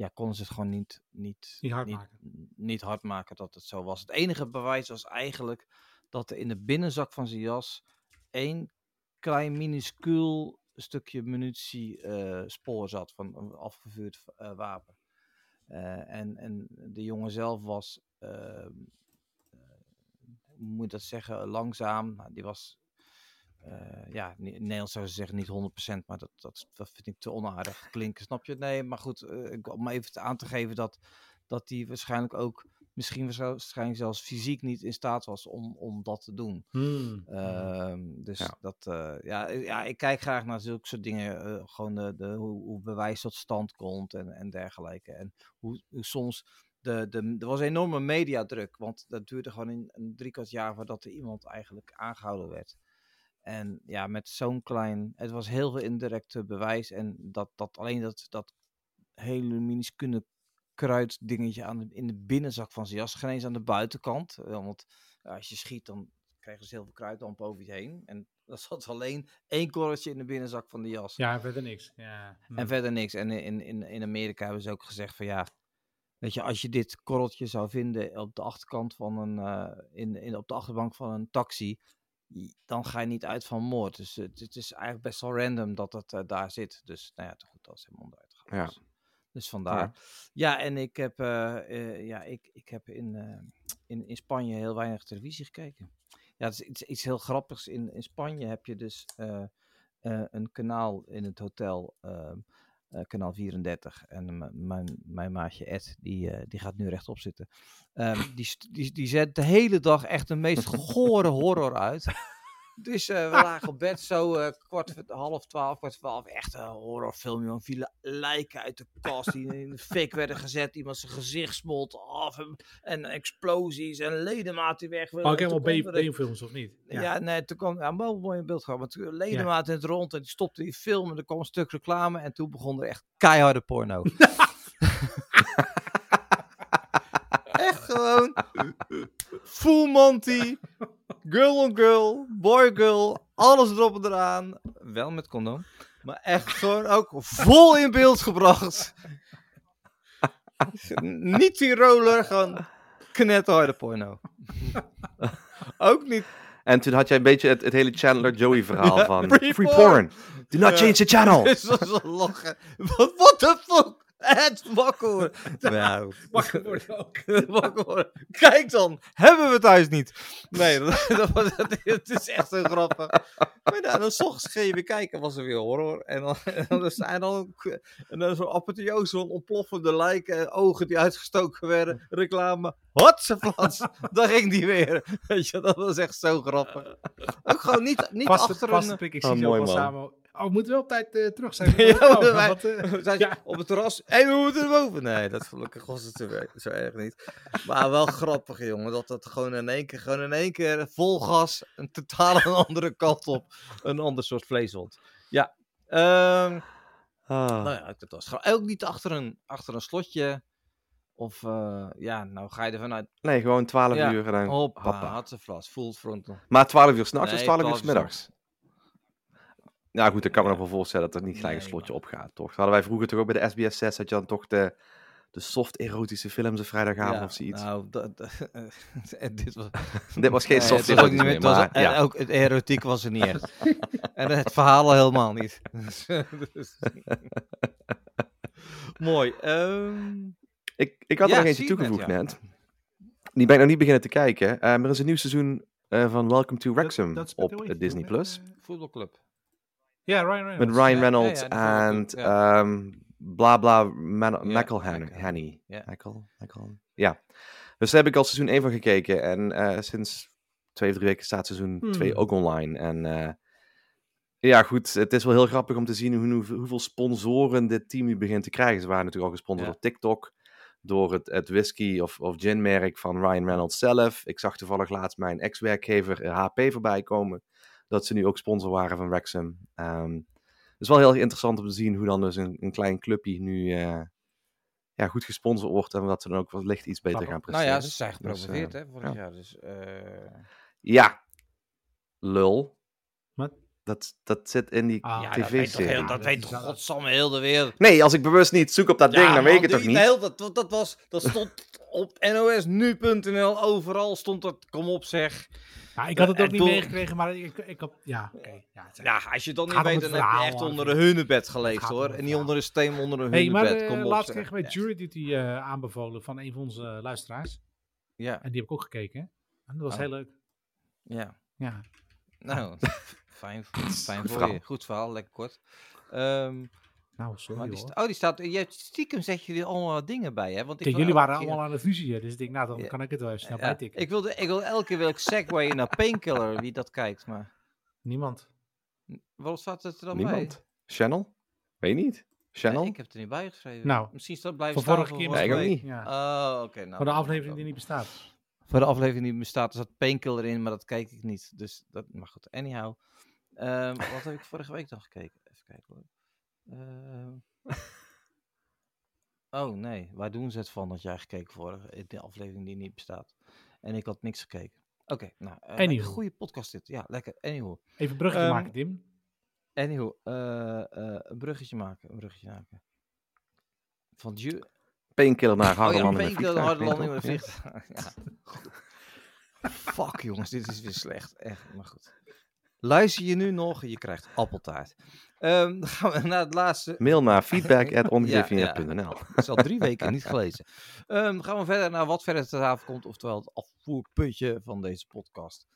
ja, konden ze het gewoon niet, niet, Niet hard niet, maken. niet hard maken dat het zo was. Het enige bewijs was eigenlijk dat er in de binnenzak van zijn jas één klein minuscuul stukje munitie eh, spoor zat van een afgevuurd eh, wapen. Eh, en, en de jongen zelf was, ehm, eh, hoe moet je dat zeggen, langzaam. Nou, die was, ja, in in Nederlands zou ze zeggen niet 100%, maar dat, dat, dat vind ik te onaardig klinken, snap je? Nee, maar goed, eh, ik- om even aan te geven dat, dat die waarschijnlijk ook, misschien waarschijnlijk zelfs fysiek niet in staat was om, om dat te doen. Hmm. Ehm, dus Ja. dat, eh, ja, eh, ja, ik kijk graag naar zulke soort dingen. eh, gewoon de, de, hoe, hoe bewijs tot stand komt en, en dergelijke. En hoe, hoe soms. De, de, er was enorme mediadruk, want dat duurde gewoon een, een drie kwart jaar voordat er iemand eigenlijk aangehouden werd. En ja, met zo'n klein. Het was heel veel indirecte bewijs. En dat, dat alleen dat, dat hele minuscule kruiddingetje aan de, in de binnenzak van zijn jas. Geen eens aan de buitenkant. eh, Want als je schiet, dan krijgen ze heel veel kruiddamp over je heen. En dat zat alleen één korreltje in de binnenzak van de jas. Ja, verder niks. Ja. En Hmm. verder niks. En in, in, in Amerika hebben ze ook gezegd van ja, weet je, als je dit korreltje zou vinden op de achterkant van een, eh, in, in, op de achterbank van een taxi, dan ga je niet uit van moord. Dus het, het is eigenlijk best wel random dat het eh, daar zit. Dus nou ja, te goed, dat is helemaal onderuit gegaan. Ja. Dus, dus vandaar. Ja, en ik heb, eh, eh, ja, ik, ik heb in, eh, in, in Spanje heel weinig televisie gekeken. Ja, het is iets, iets heel grappigs. In, in Spanje heb je dus eh, eh, een kanaal in het hotel, eh, kanaal 34. En mijn, mijn maatje Ed, die, eh, die gaat nu rechtop zitten. Ehm, die, die, die zet de hele dag echt de meest gore horror uit. Dus eh, we lagen op bed zo eh, kwart half twaalf, kwart twaalf. Echt een horrorfilm, joh. Vielen lijken uit de kast die in de fik werden gezet. Iemand zijn gezicht smolt af. En, en explosies en ledematen die weg. Oh, ik kwam er een- B-films, of niet? ja. nee, toen kwam ja, wel mooi in beeld gehad. Maar toen ledemaat in het rond en die stopte die film en er kwam een stuk reclame en toen begon er echt keiharde porno. echt gewoon full Monty, girl on girl, boy girl, alles erop en eraan. Wel met condoom, maar echt gewoon ook vol in beeld gebracht. Niet die roller, gewoon knetterharde porno. ook niet En toen had jij een beetje het, het hele Chandler Joey verhaal Ja, van free free, porn. porn. Do not Ja. change the channel. Wat what the fuck? Het wakker worden. Nou, Wakker worden ook. wakker worden. Kijk dan, hebben we thuis niet. Nee, dat, dat, was- dat- het is echt zo grappig. Maar nou, dan s ochtends ging je weer kijken, was er weer horror. En dan, en dan zijn dan ook- en dan zo'n apotheose van ontploffende lijken, ogen die uitgestoken werden, reclame. Hotseplats, daar ging die weer. Weet je, dat was echt zo grappig. Ook gewoon niet, niet Vaste, achter een... ik Oh, zie ze ook mooi, wel man. samen. Oh, we moeten wel op tijd eh, terug zijn. Ja, Oh, maar wij- wat, eh, Zijn ze ja. op het terras. En we moeten erboven. Nee, dat gelukkig was het zo, zo erg niet. Maar wel grappig, jongen. Dat het gewoon in één keer, gewoon in één keer vol gas. Een totaal een andere kant op. Een ander soort vleeshond. Ja. Ehm, Ah. nou ja, dat was gewoon ook niet achter een, achter een slotje. Of eh, ja, nou ga je ervan uit. Nee, gewoon 12 Ja, uur en dan Hoppa, ze vast. Full frontal. Maar 12 uur s'nachts of Nee, 12 uur 12 uur s'middags? Ja, goed, ik kan me nog wel voorstellen dat er niet gelijk een Nee, slotje maar- opgaat, toch? Dat hadden wij vroeger toch ook bij de SBS 6, had je dan toch de, de soft erotische films op vrijdagavond Ja, of zoiets. Nou, dat, en dit was, Dit was geen Nee, soft meer, meer, het was- maar en ja. ook het erotiek was er niet echt. en het verhaal al helemaal niet. Dus- Mooi. ehm, Ik, ik had Ja, er nog eentje net, toegevoegd net. Die ben ik nog niet beginnen te kijken. Eh, maar er is een nieuw seizoen eh, van Welcome to Wrexham op eh, Disney+. Plus. Eh, voetbalclub. Ja, Ryan Reynolds. Met Ryan Reynolds en ehm bla bla Man- Ja. Michael, Michael. Ja. Dus daar heb ik al seizoen 1 van gekeken. En eh, sinds twee of drie weken staat seizoen Hmm. 2 ook online. En eh, ja, goed. Het is wel heel grappig om te zien hoe, hoe- hoeveel sponsoren dit team nu begint te krijgen. Ze waren natuurlijk al gesponsord Ja. door TikTok. Door het, het whisky of, of gin merk van Ryan Reynolds zelf. Ik zag toevallig laatst mijn ex-werkgever eh, HP voorbij komen. Dat ze nu ook sponsor waren van Wrexham. Ehm, het is wel heel interessant om te zien hoe dan dus een, een klein clubje nu eh, ja, goed gesponsord wordt. En dat ze dan ook wellicht iets beter Grappig. gaan Nou presteren. ja, ze zijn Dus, gepromoveerd eh, hè, vorig ja. jaar. Dus, eh, Ja, lul. Dat, dat zit in die Ah, ja, dat weet toch, tv-serie. heel, dat weet toch godsamme heel de wereld. Nee, als ik bewust niet zoek op dat ding, dan weet ik het toch niet. Heel, dat, dat, was, dat stond op nosnu.nl, overal stond dat, kom op zeg. Ja, ik had het ook En niet toen- meegekregen, maar ik, ik had... Ja, oké. ja, het- Ja, als je het dan niet weet, dan heb je verhaal, echt onder een hunebed geleefd hoor. En niet verhaal. onder een steen onder een hey, maar hunebed. eh, kom op laatst kregen wij Ja. Jury Duty eh, aanbevolen van een van onze eh, luisteraars. Ja, En die heb ik ook gekeken. En dat was Oh. heel leuk. ja. Ja. Nou, fijn, fijn Goed voor verhaal. je. Goed verhaal, lekker kort. Ehm, Nou, sorry maar die hoor. oh, die staat. Je stiekem zet je er allemaal dingen bij, hè? Want ik Kijk, jullie waren keer- allemaal aan het fusieën, dus ik denk, nou, dan Ja. kan ik het wel even snel Ja, bijtikken. ik, wilde, ik wil elke keer wil ik segwayen naar Painkiller, wie dat kijkt. Maar Niemand. wat staat het er dan Niemand. Channel? Weet je niet. bij? Channel? Nee, ik heb het er niet bij geschreven. Nou, Misschien staat blijven Voor staan vorige keer Nee, ik ook niet. Ja. Oh, oké. nou, Voor de aflevering die niet bestaat. Voor de aflevering die bestaat, er zat Painkiller in, maar dat keek ik niet. Dus dat mag goed. Anyhow. Ehm, wat heb ik vorige week dan gekeken? Even kijken hoor. Ehm. oh nee, waar doen ze het van dat jij gekeken vorige in de aflevering die niet bestaat? En ik had niks gekeken. Oké, nou, eh, lekker Anywho. goede podcast dit. Ja, lekker. Anyhow. Even een bruggetje Ehm, maken, Tim. Anyhow, eh, eh, een bruggetje maken. Een bruggetje maken. Van Ju Painkiller naar Oh harde ja, Painkiller, vliegtuig. harde nee, landing met toch? Ja. vliegtuig. Ja. Fuck jongens, dit is weer slecht. Echt, maar goed. Luister je nu nog, je krijgt appeltaart. Ehm, dan gaan we naar het laatste. Mail naar feedback at Ja. Dat is al drie weken niet gelezen. Ehm, dan gaan we verder naar wat verder te tafel komt. Oftewel het afvoerputje van deze podcast.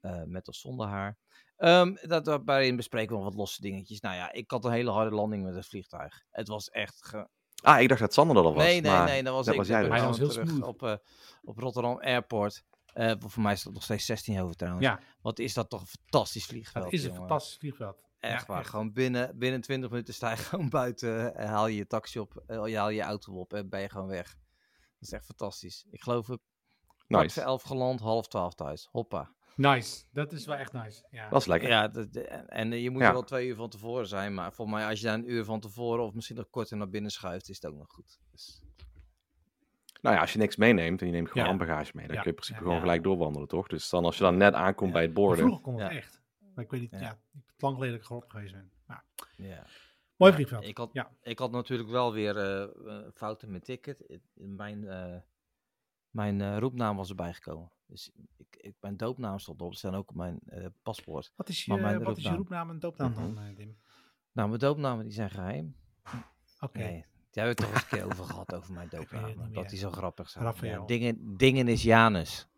eh, met of zonder haar. Ehm, dat, daarin bespreken we nog wat losse dingetjes. Nou ja, ik had een hele harde landing met het vliegtuig. Het was echt ge- Ah, ik dacht dat Sander dat al was. Nee, nee, maar nee, dat was dat ik. was jij dus. Hij was heel terug smooth. op, eh, op Rotterdam Airport. Eh, voor mij is dat nog steeds 16 over trouwens. Ja, Wat is dat toch een fantastisch vliegveld. het is een jongen. fantastisch vliegveld. Echt Ja, waar. Gewoon binnen, binnen 20 minuten sta je gewoon buiten. eh, haal je je taxi op. eh, je haal je auto op en ben je gewoon weg. Dat is echt fantastisch. Ik geloof ik kwart Nice. voor elf geland, half twaalf thuis. Hoppa. Nice. Dat is wel echt nice. Ja. Dat is lekker. Ja, dat- en je moet Ja. er wel twee uur van tevoren zijn. Maar volgens mij als je daar een uur van tevoren of misschien nog korter naar binnen schuift, is het ook nog goed. Dus, Nou ja, als je niks meeneemt en je neemt gewoon Ja. handbagage mee, dan Ja. kun je in principe Ja. gewoon Ja. gelijk doorwandelen, toch? Dus dan als je dan net aankomt Ja. bij het borden. Vroeger kon het Ja. echt. Maar ik weet niet, ja. Ja. ik heb het lang geleden erop geweest ben. Maar, ja. mooi Ja, vliegveld. Ik had, Ja. ik had natuurlijk wel weer eh, eh, fouten met ticket. Mijn, eh, mijn eh, roepnaam was erbij gekomen. Dus ik, ik, mijn doopnaam stond op. Er staan ook op mijn eh, paspoort. Wat is je, Maar mijn wat is je roepnaam. roepnaam en doopnaam dan, eh, Tim? Nou, mijn doopnamen die zijn geheim. Oké. Nee, Daar heb ik toch eens een keer over gehad, over mijn doopnaam. Dat meer. die zo grappig zijn. Raphaël. Ja, dingen, dingen is Janus.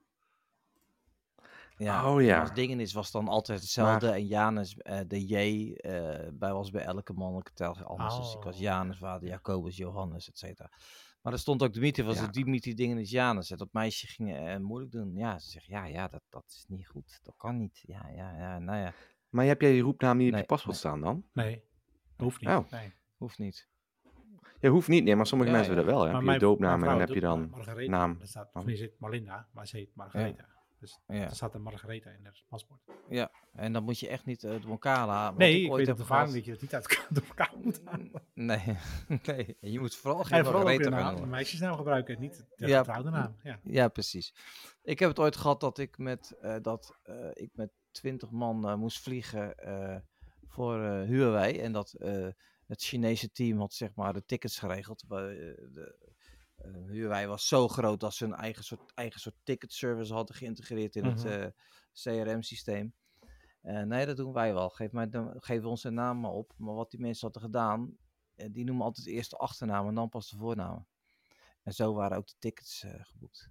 Ja, Oh ja. Als dingen is was dan altijd hetzelfde. En Janus, eh, de J, eh, bij was bij elke mannelijke tel anders. Dus ik was Oh. Janus, vader Jacobus, Johannes, et cetera. Maar er stond ook Dimitri, was Ja. het Dimitri dingen is Janus. En dat meisje ging eh, moeilijk doen. Ja, ze zegt, ja, ja, dat, dat is niet goed. Dat kan niet. Ja, ja, ja, nou ja, Maar heb jij je roepnaam niet op Nee, je paspoort nee. staan dan? Nee, hoeft niet. Oh. Nee. hoeft niet. Ja, hoeft niet, nee, maar sommige Ja, mensen ja. willen wel. Hè? Heb je je mijn- doopnaam en dan heb je dan Margaretha. naam. Dat staat, of niet, zit Malinda, maar ze heet Margaretha. Dus Ja. er staat een Margaretha in haar paspoort. En dan moet je echt niet uh, door elkaar halen. nee, ik ooit weet heb op de dat je het niet uit door elkaar moet halen. Nee, je moet vooral En geen vooral Margaretha meisjesnaam gebruiken en niet de Ja. getrouwde naam. Ja. Ja, precies. Ik heb het ooit gehad dat ik met, eh, dat, eh, ik met 20 man moest vliegen eh, voor eh Huawei. En dat eh, het Chinese team had zeg maar de tickets geregeld. Bij, eh, de, eh, Huawei was zo groot dat ze een eigen soort, eigen soort ticketservice hadden geïntegreerd in Mhm. het eh, CRM-systeem. Eh, nee, dat doen wij wel. Geef, mij de, geef ons de naam maar op. Maar wat die mensen hadden gedaan, eh, die noemen altijd eerst de achternaam en dan pas de voornaam. En zo waren ook de tickets eh, geboekt.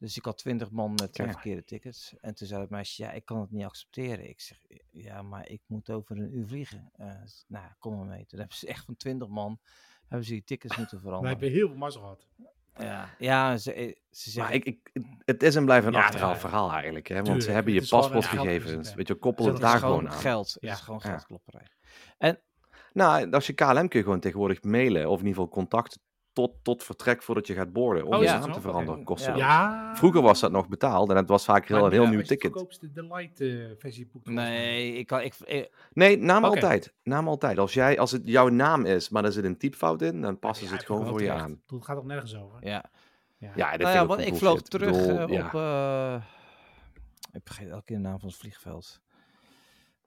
Dus ik had twintig man met twee verkeerde tickets. En toen zei het meisje, ja, ik kan het niet accepteren. Ik zeg, ja, maar ik moet over een uur vliegen. Eh, nou, kom maar mee. Toen hebben ze echt van twintig man, hebben ze die tickets moeten Wij veranderen. hebben heel veel mazzel gehad. Ja, ja ze, eh, ze Maar zeggen, ik, ik, het is en blijft een Ja, achterhaald ja. verhaal eigenlijk. Hè? Want Tuurlijk, ze hebben je paspoortgegevens. geldsysteem. Weet je, koppel het Het daar gewoon gewoon aan. geld. Ja. Het is gewoon geldklopperij. Nou, als je KLM kun je gewoon tegenwoordig mailen. Of in ieder geval contact tot, tot vertrek voordat je gaat boorden. Om Oh, je is naam dat te veranderen. Oké. Kost Ja. Ja. Vroeger was dat nog betaald. En het was vaak heel, een heel ja, nieuw ticket. de, de light eh, versie boekt. Nee, ik kan, ik, Nee, naam altijd. Naam altijd. Als, jij, als het jouw naam is, maar er zit een typfout in, dan passen Ja, ze het gewoon voor je aan. Het gaat ook nergens over. ja. Ja. Ja, Nou ja, want ik vloog terug bedoel, eh, ja. op, eh, ik vergeet elke keer de naam van het vliegveld.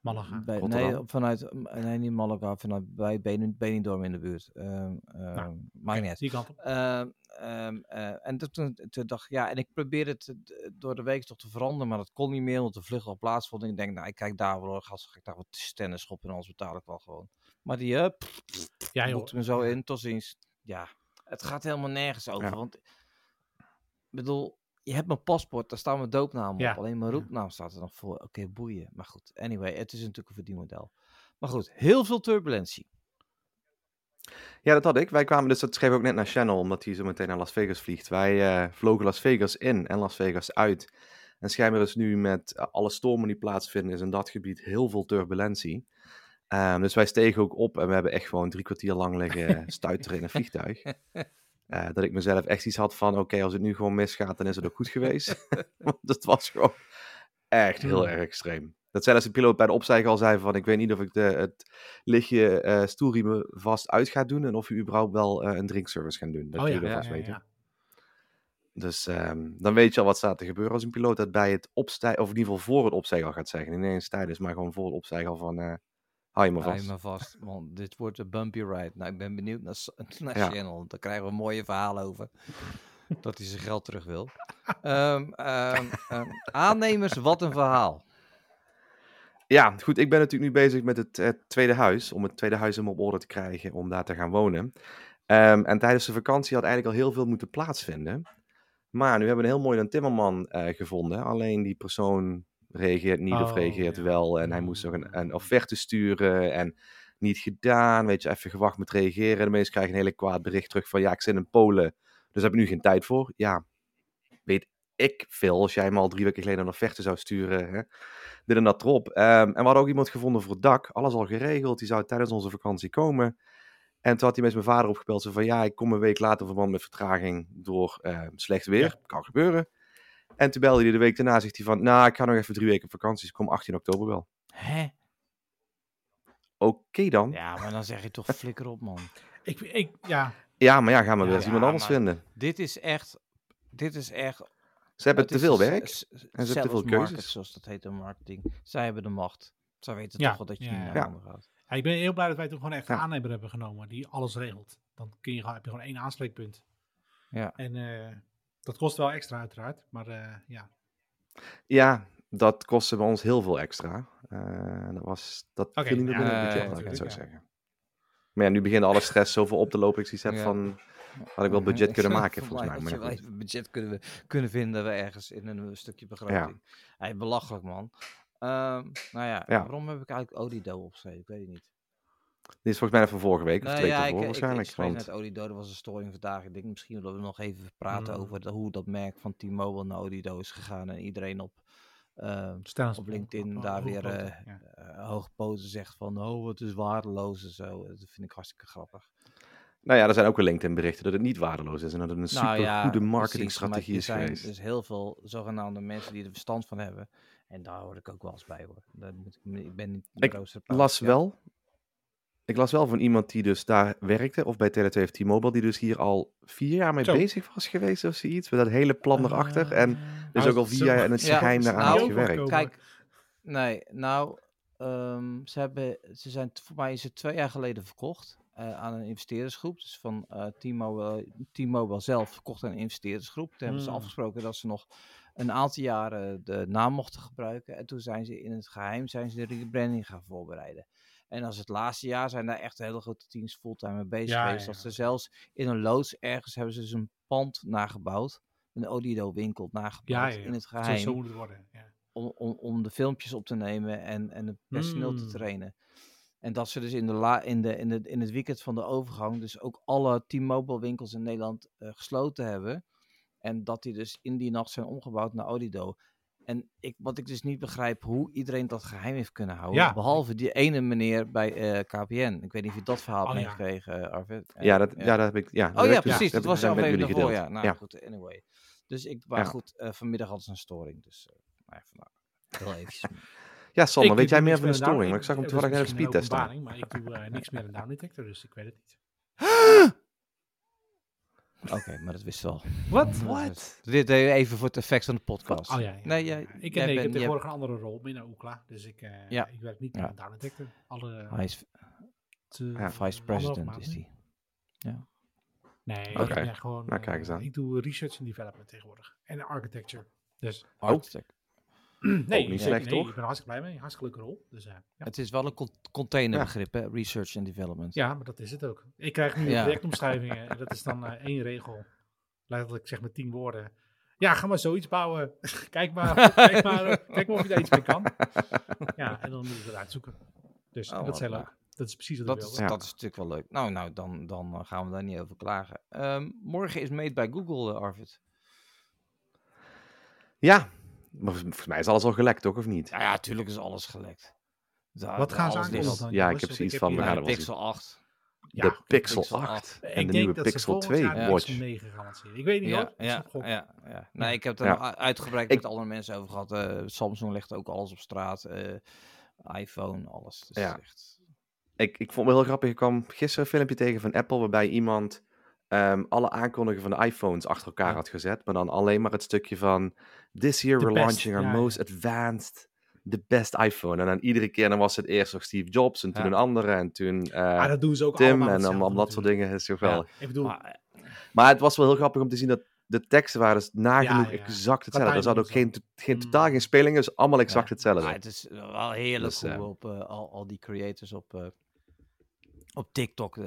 Malaga. Bij, nee, vanuit, nee, niet Malaga, vanuit bij Benidorm in de buurt. Ehm ehm, maakt niet uit. Die kant op. Ehm, ehm, eh, en toen- dacht ik, ja, en ik probeerde het door de week toch te veranderen, maar dat kon niet meer, want de vlucht al plaatsvond. En ik denk, nou, ik kijk daar wel, gast, ga ik daar wat stennis schoppen en anders betaal ik wel gewoon. Maar die, uh, Ja, joh. me zo in, tot ziens. Ja, het gaat helemaal nergens over, Ja. want, ik bedoel, je hebt mijn paspoort, daar staat mijn doopnaam op, Ja, alleen mijn ja. roepnaam staat er nog voor. Oké, boeien, maar goed, anyway, het is natuurlijk een verdienmodel. Maar goed, heel veel turbulentie. Ja, dat had ik. Wij kwamen dus, dat schreef ik ook net naar Channel, omdat hij zo meteen naar Las Vegas vliegt. Wij eh, vlogen Las Vegas in en Las Vegas uit. En schijnbaar is nu met eh, alle stormen die plaatsvinden, is in dat gebied heel veel turbulentie. Ehm, dus wij stegen ook op en we hebben echt gewoon drie kwartier lang liggen stuiteren in een vliegtuig. Eh, dat ik mezelf echt iets had van, oké, als het nu gewoon misgaat, dan is het ook goed geweest. Want het was gewoon echt heel erg extreem. Dat zelfs de piloot bij de opstijgen al zei van, ik weet niet of ik de, het lichtje eh, stoelriemen vast uit ga doen en of u überhaupt wel eh, een drinkservice gaan doen. Dat Oh jullie ja, vast ja, weten. ja. Dus ehm, dan weet je al wat staat te gebeuren als een piloot dat bij het opstijgen, of in ieder geval voor het opstijgen al gaat zeggen. Niet eens tijdens, maar gewoon voor het opstijgen al van, hou je Hou vast. je me vast, want dit wordt een bumpy ride. Nou, ik ben benieuwd naar, naar Ja. Channel, daar krijgen we een mooie verhaal over. dat hij zijn geld terug wil. Ehm, ehm, ehm, aannemers, wat een verhaal. Ja, goed. Ik ben natuurlijk nu bezig met het, tweede huis. Om het tweede huis helemaal op orde te krijgen. Om daar te gaan wonen. En tijdens de vakantie had eigenlijk al heel veel moeten plaatsvinden. Maar nu hebben we een heel mooi een timmerman eh, gevonden. Alleen die persoon reageert niet of Oh, reageert ja. wel. En hij moest nog een, een offerte sturen. En niet gedaan. Weet je, even gewacht met reageren. De mensen krijgen een hele kwaad bericht terug van... Ja, ik zit in Polen. Dus heb ik nu geen tijd voor. Ja, weet ik veel. Als jij me al drie weken geleden een offerte zou sturen... Hè? dit en dat erop. Ehm, en we hadden ook iemand gevonden voor het dak. Alles al geregeld. Die zou tijdens onze vakantie komen. En toen had hij met mijn vader opgebeld. Zo van, ja, ik kom een week later verband met vertraging door eh, slecht weer. Kan gebeuren. En toen belde hij de week daarna. Zegt hij van, nou, ik ga nog even drie weken op vakantie. Dus ik kom 18 oktober wel. Hè? Oké dan. Ja. Ja, maar dan zeg je toch flikker op, man. Ik, ik, ja, maar ja, gaan we Ja, weer eens ja, iemand anders vinden. Dit is echt, dit is echt... Ze hebben te veel een werk. en ze hebben te veel market, keuzes. zoals dat heet in marketing. Zij hebben de macht. Zij weten Ja, toch wel dat je ja, niet ja. naar Ja. handen gaat. Ja, ik ben heel blij dat wij toen gewoon echt een Ja. aannemer hebben genomen die alles regelt. Dan kun je, gewoon- heb je gewoon één aanspreekpunt. Ja. En eh, dat kost wel extra uiteraard, maar eh, ja. Ja, dat kostte bij ons heel veel extra. Eh, dat was, dat Oké, viel niet meer ja, binnen het ja, budget, ja, laat ik het zo ja. zeggen. Maar ja, nu begint alle stress zoveel op te lopen. Ik heb Ja. van, had ik wel budget kunnen maken volgens mij. Maar je wel goed. even budget kunnen, we, kunnen vinden we ergens in een, stukje begroting. Hey, belachelijk man. Ehm, nou ja, Ja. waarom heb ik eigenlijk Odido opgeschreven? Ik weet het niet. Dit is volgens mij van vorige week of Nou twee ja, keer ik, voor ik, ik, waarschijnlijk. want- net Odido, er was een storing vandaag. Ik denk misschien dat we nog even praten Mm. over de- hoe dat merk van T-Mobile naar Odido is gegaan. En iedereen op, ehm, op op- LinkedIn op- daar op- weer eh ja. eh, hoogpoten zegt van, oh het is waardeloos en zo. Dat vind ik hartstikke grappig. Nou ja, er zijn ook wel LinkedIn berichten dat het niet waardeloos is. En dat het een super Nou ja, goede marketingstrategie is er zijn geweest. dus heel veel zogenaamde mensen die er verstand van hebben. En daar hoor ik ook wel eens bij hoor. Daar moet ik, ik ben niet de Ik las wel. Ik las wel van iemand die dus daar werkte, of bij Tele2 of T-Mobile, die dus hier al vier jaar mee Zo. bezig was geweest of zoiets. Met dat hele plan erachter. En Eh, dus Ah, ook al vier jaar in het Ja, geheim daaraan nou, had gewerkt. Kijk, nee, nou, ehm, ze, hebben, ze zijn, voor mij is het twee jaar geleden verkocht eh, aan een investeerdersgroep. Dus van eh T-Mobile, T-Mobile zelf verkocht aan een investeerdersgroep. Toen hebben ze Hmm. afgesproken dat ze nog een aantal jaren de naam mochten gebruiken. En toen zijn ze in het geheim zijn ze de rebranding gaan voorbereiden. En als het laatste jaar zijn daar echt hele grote teams fulltime mee bezig Ja, geweest. ja, Dat ze zelfs in een loods ergens hebben ze dus een pand nagebouwd. Een Odido winkel nagebouwd in het geheim zo moet het worden. Ja. om, om, om de filmpjes op te nemen en, en het personeel te Mm. trainen. En dat ze dus in, de la, in, de, in, de, in het weekend van de overgang dus ook alle T-Mobile winkels in Nederland eh, gesloten hebben. En dat die dus in die nacht zijn omgebouwd naar Odido. En ik, wat ik dus niet begrijp, hoe iedereen dat geheim heeft kunnen houden. Ja. Behalve die ene meneer bij eh, KPN. Ik weet niet of je dat verhaal hebt Oh, ja. meegekregen, eh, Arvid. Ja, dat, ja. dat heb ik. Ja, Oh ja, precies. Dat was jouw met even jullie ervoor, gedeeld. ja. Nou Ja. goed, anyway. Dus ik, maar Ja. goed, eh, vanmiddag had ze een storing. Dus uh, nou, ja, vandaar. Heel eventjes. Ja, Ik weet jij meer van de een storing? Maar ik zag hem toevallig een misschien speedtest staan. Maar ik doe niks meer een down detector, dus ik weet het niet. Oké, maar dat wist wel. Wat? Wat? Dit deed je even voor het effect van de podcast. Oh ja, ja. Nee, jij, ik, jij nee, ik bent- heb tegenwoordig een andere rol binnen Ookla. Dus ik, eh, Ja. ik werk niet Ja. down detector. Alle, Hij is te- Ja. vice president, is nu. die. Nee, ik ben gewoon... Nou, kijk eens eh, aan. Ik doe research and development tegenwoordig. En architecture. Dus Architect. nee, niet slecht, nee, toch? ik ben er hartstikke blij mee. Hartstikke leuke rol. Dus, eh, ja. Het is wel een con- containerbegrip, hè? Research and development. ja, maar dat is het ook. Ik krijg nu Ja. projectomschrijvingen. en dat is dan eh, één regel. Letterlijk zeg met tien woorden. Ja, ga maar zoiets bouwen. kijk, maar, kijk, maar, kijk maar of je daar iets mee kan. Ja, en dan moet je het uitzoeken. Dus Oh, dat is heel leuk. Dat is precies wat Dat ik is, wilde. Ja. dat is natuurlijk wel leuk. Nou, nou dan, dan eh, gaan we daar niet over klagen. Ehm, morgen is Made bij Google, Arvid. Ja, maar vol- volgens mij is alles al gelekt, toch? Of niet? Ja, ja, natuurlijk is alles gelekt. Daar- Wat gaan ze aankondigen dan? Ja, ik heb zoiets van, we gaan de er. Pixel 8. Ja, de Pixel, Pixel 8 Ik en de nieuwe Pixel volgend 2 jaar de Ja. Watch. Pixel 9 gaan lanceren. Ik weet niet Ja, hoor. Ik ja, ja, ja. Nee, ik heb er Ja. uitgebreid Ik- met andere mensen over gehad. Eh, Samsung legt ook alles op straat. eh, iPhone, alles. Dus Ja. echt... Ik, ik vond het wel heel grappig. Ik kwam gisteren een filmpje tegen van Apple waarbij iemand ehm, alle aankondigingen van de iPhones achter elkaar Ja. had gezet. Maar dan alleen maar het stukje van This year The we're best, launching our ja, most advanced, the best iPhone. En dan iedere keer dan was het eerst nog Steve Jobs en toen een andere en toen Ah, dat doen ze ook Tim en allemaal dat soort dingen. Is toch wel. Ik bedoel, Maar, Maar het was wel heel grappig om te zien dat de teksten waren dus nagenoeg Ja, ja. exact hetzelfde. Er zat ook geen, geen, Mm. totaal geen spelling, dus allemaal exact Ja. hetzelfde. het is wel heerlijk Dus, hoe eh, op, eh, al, al die creators op, op TikTok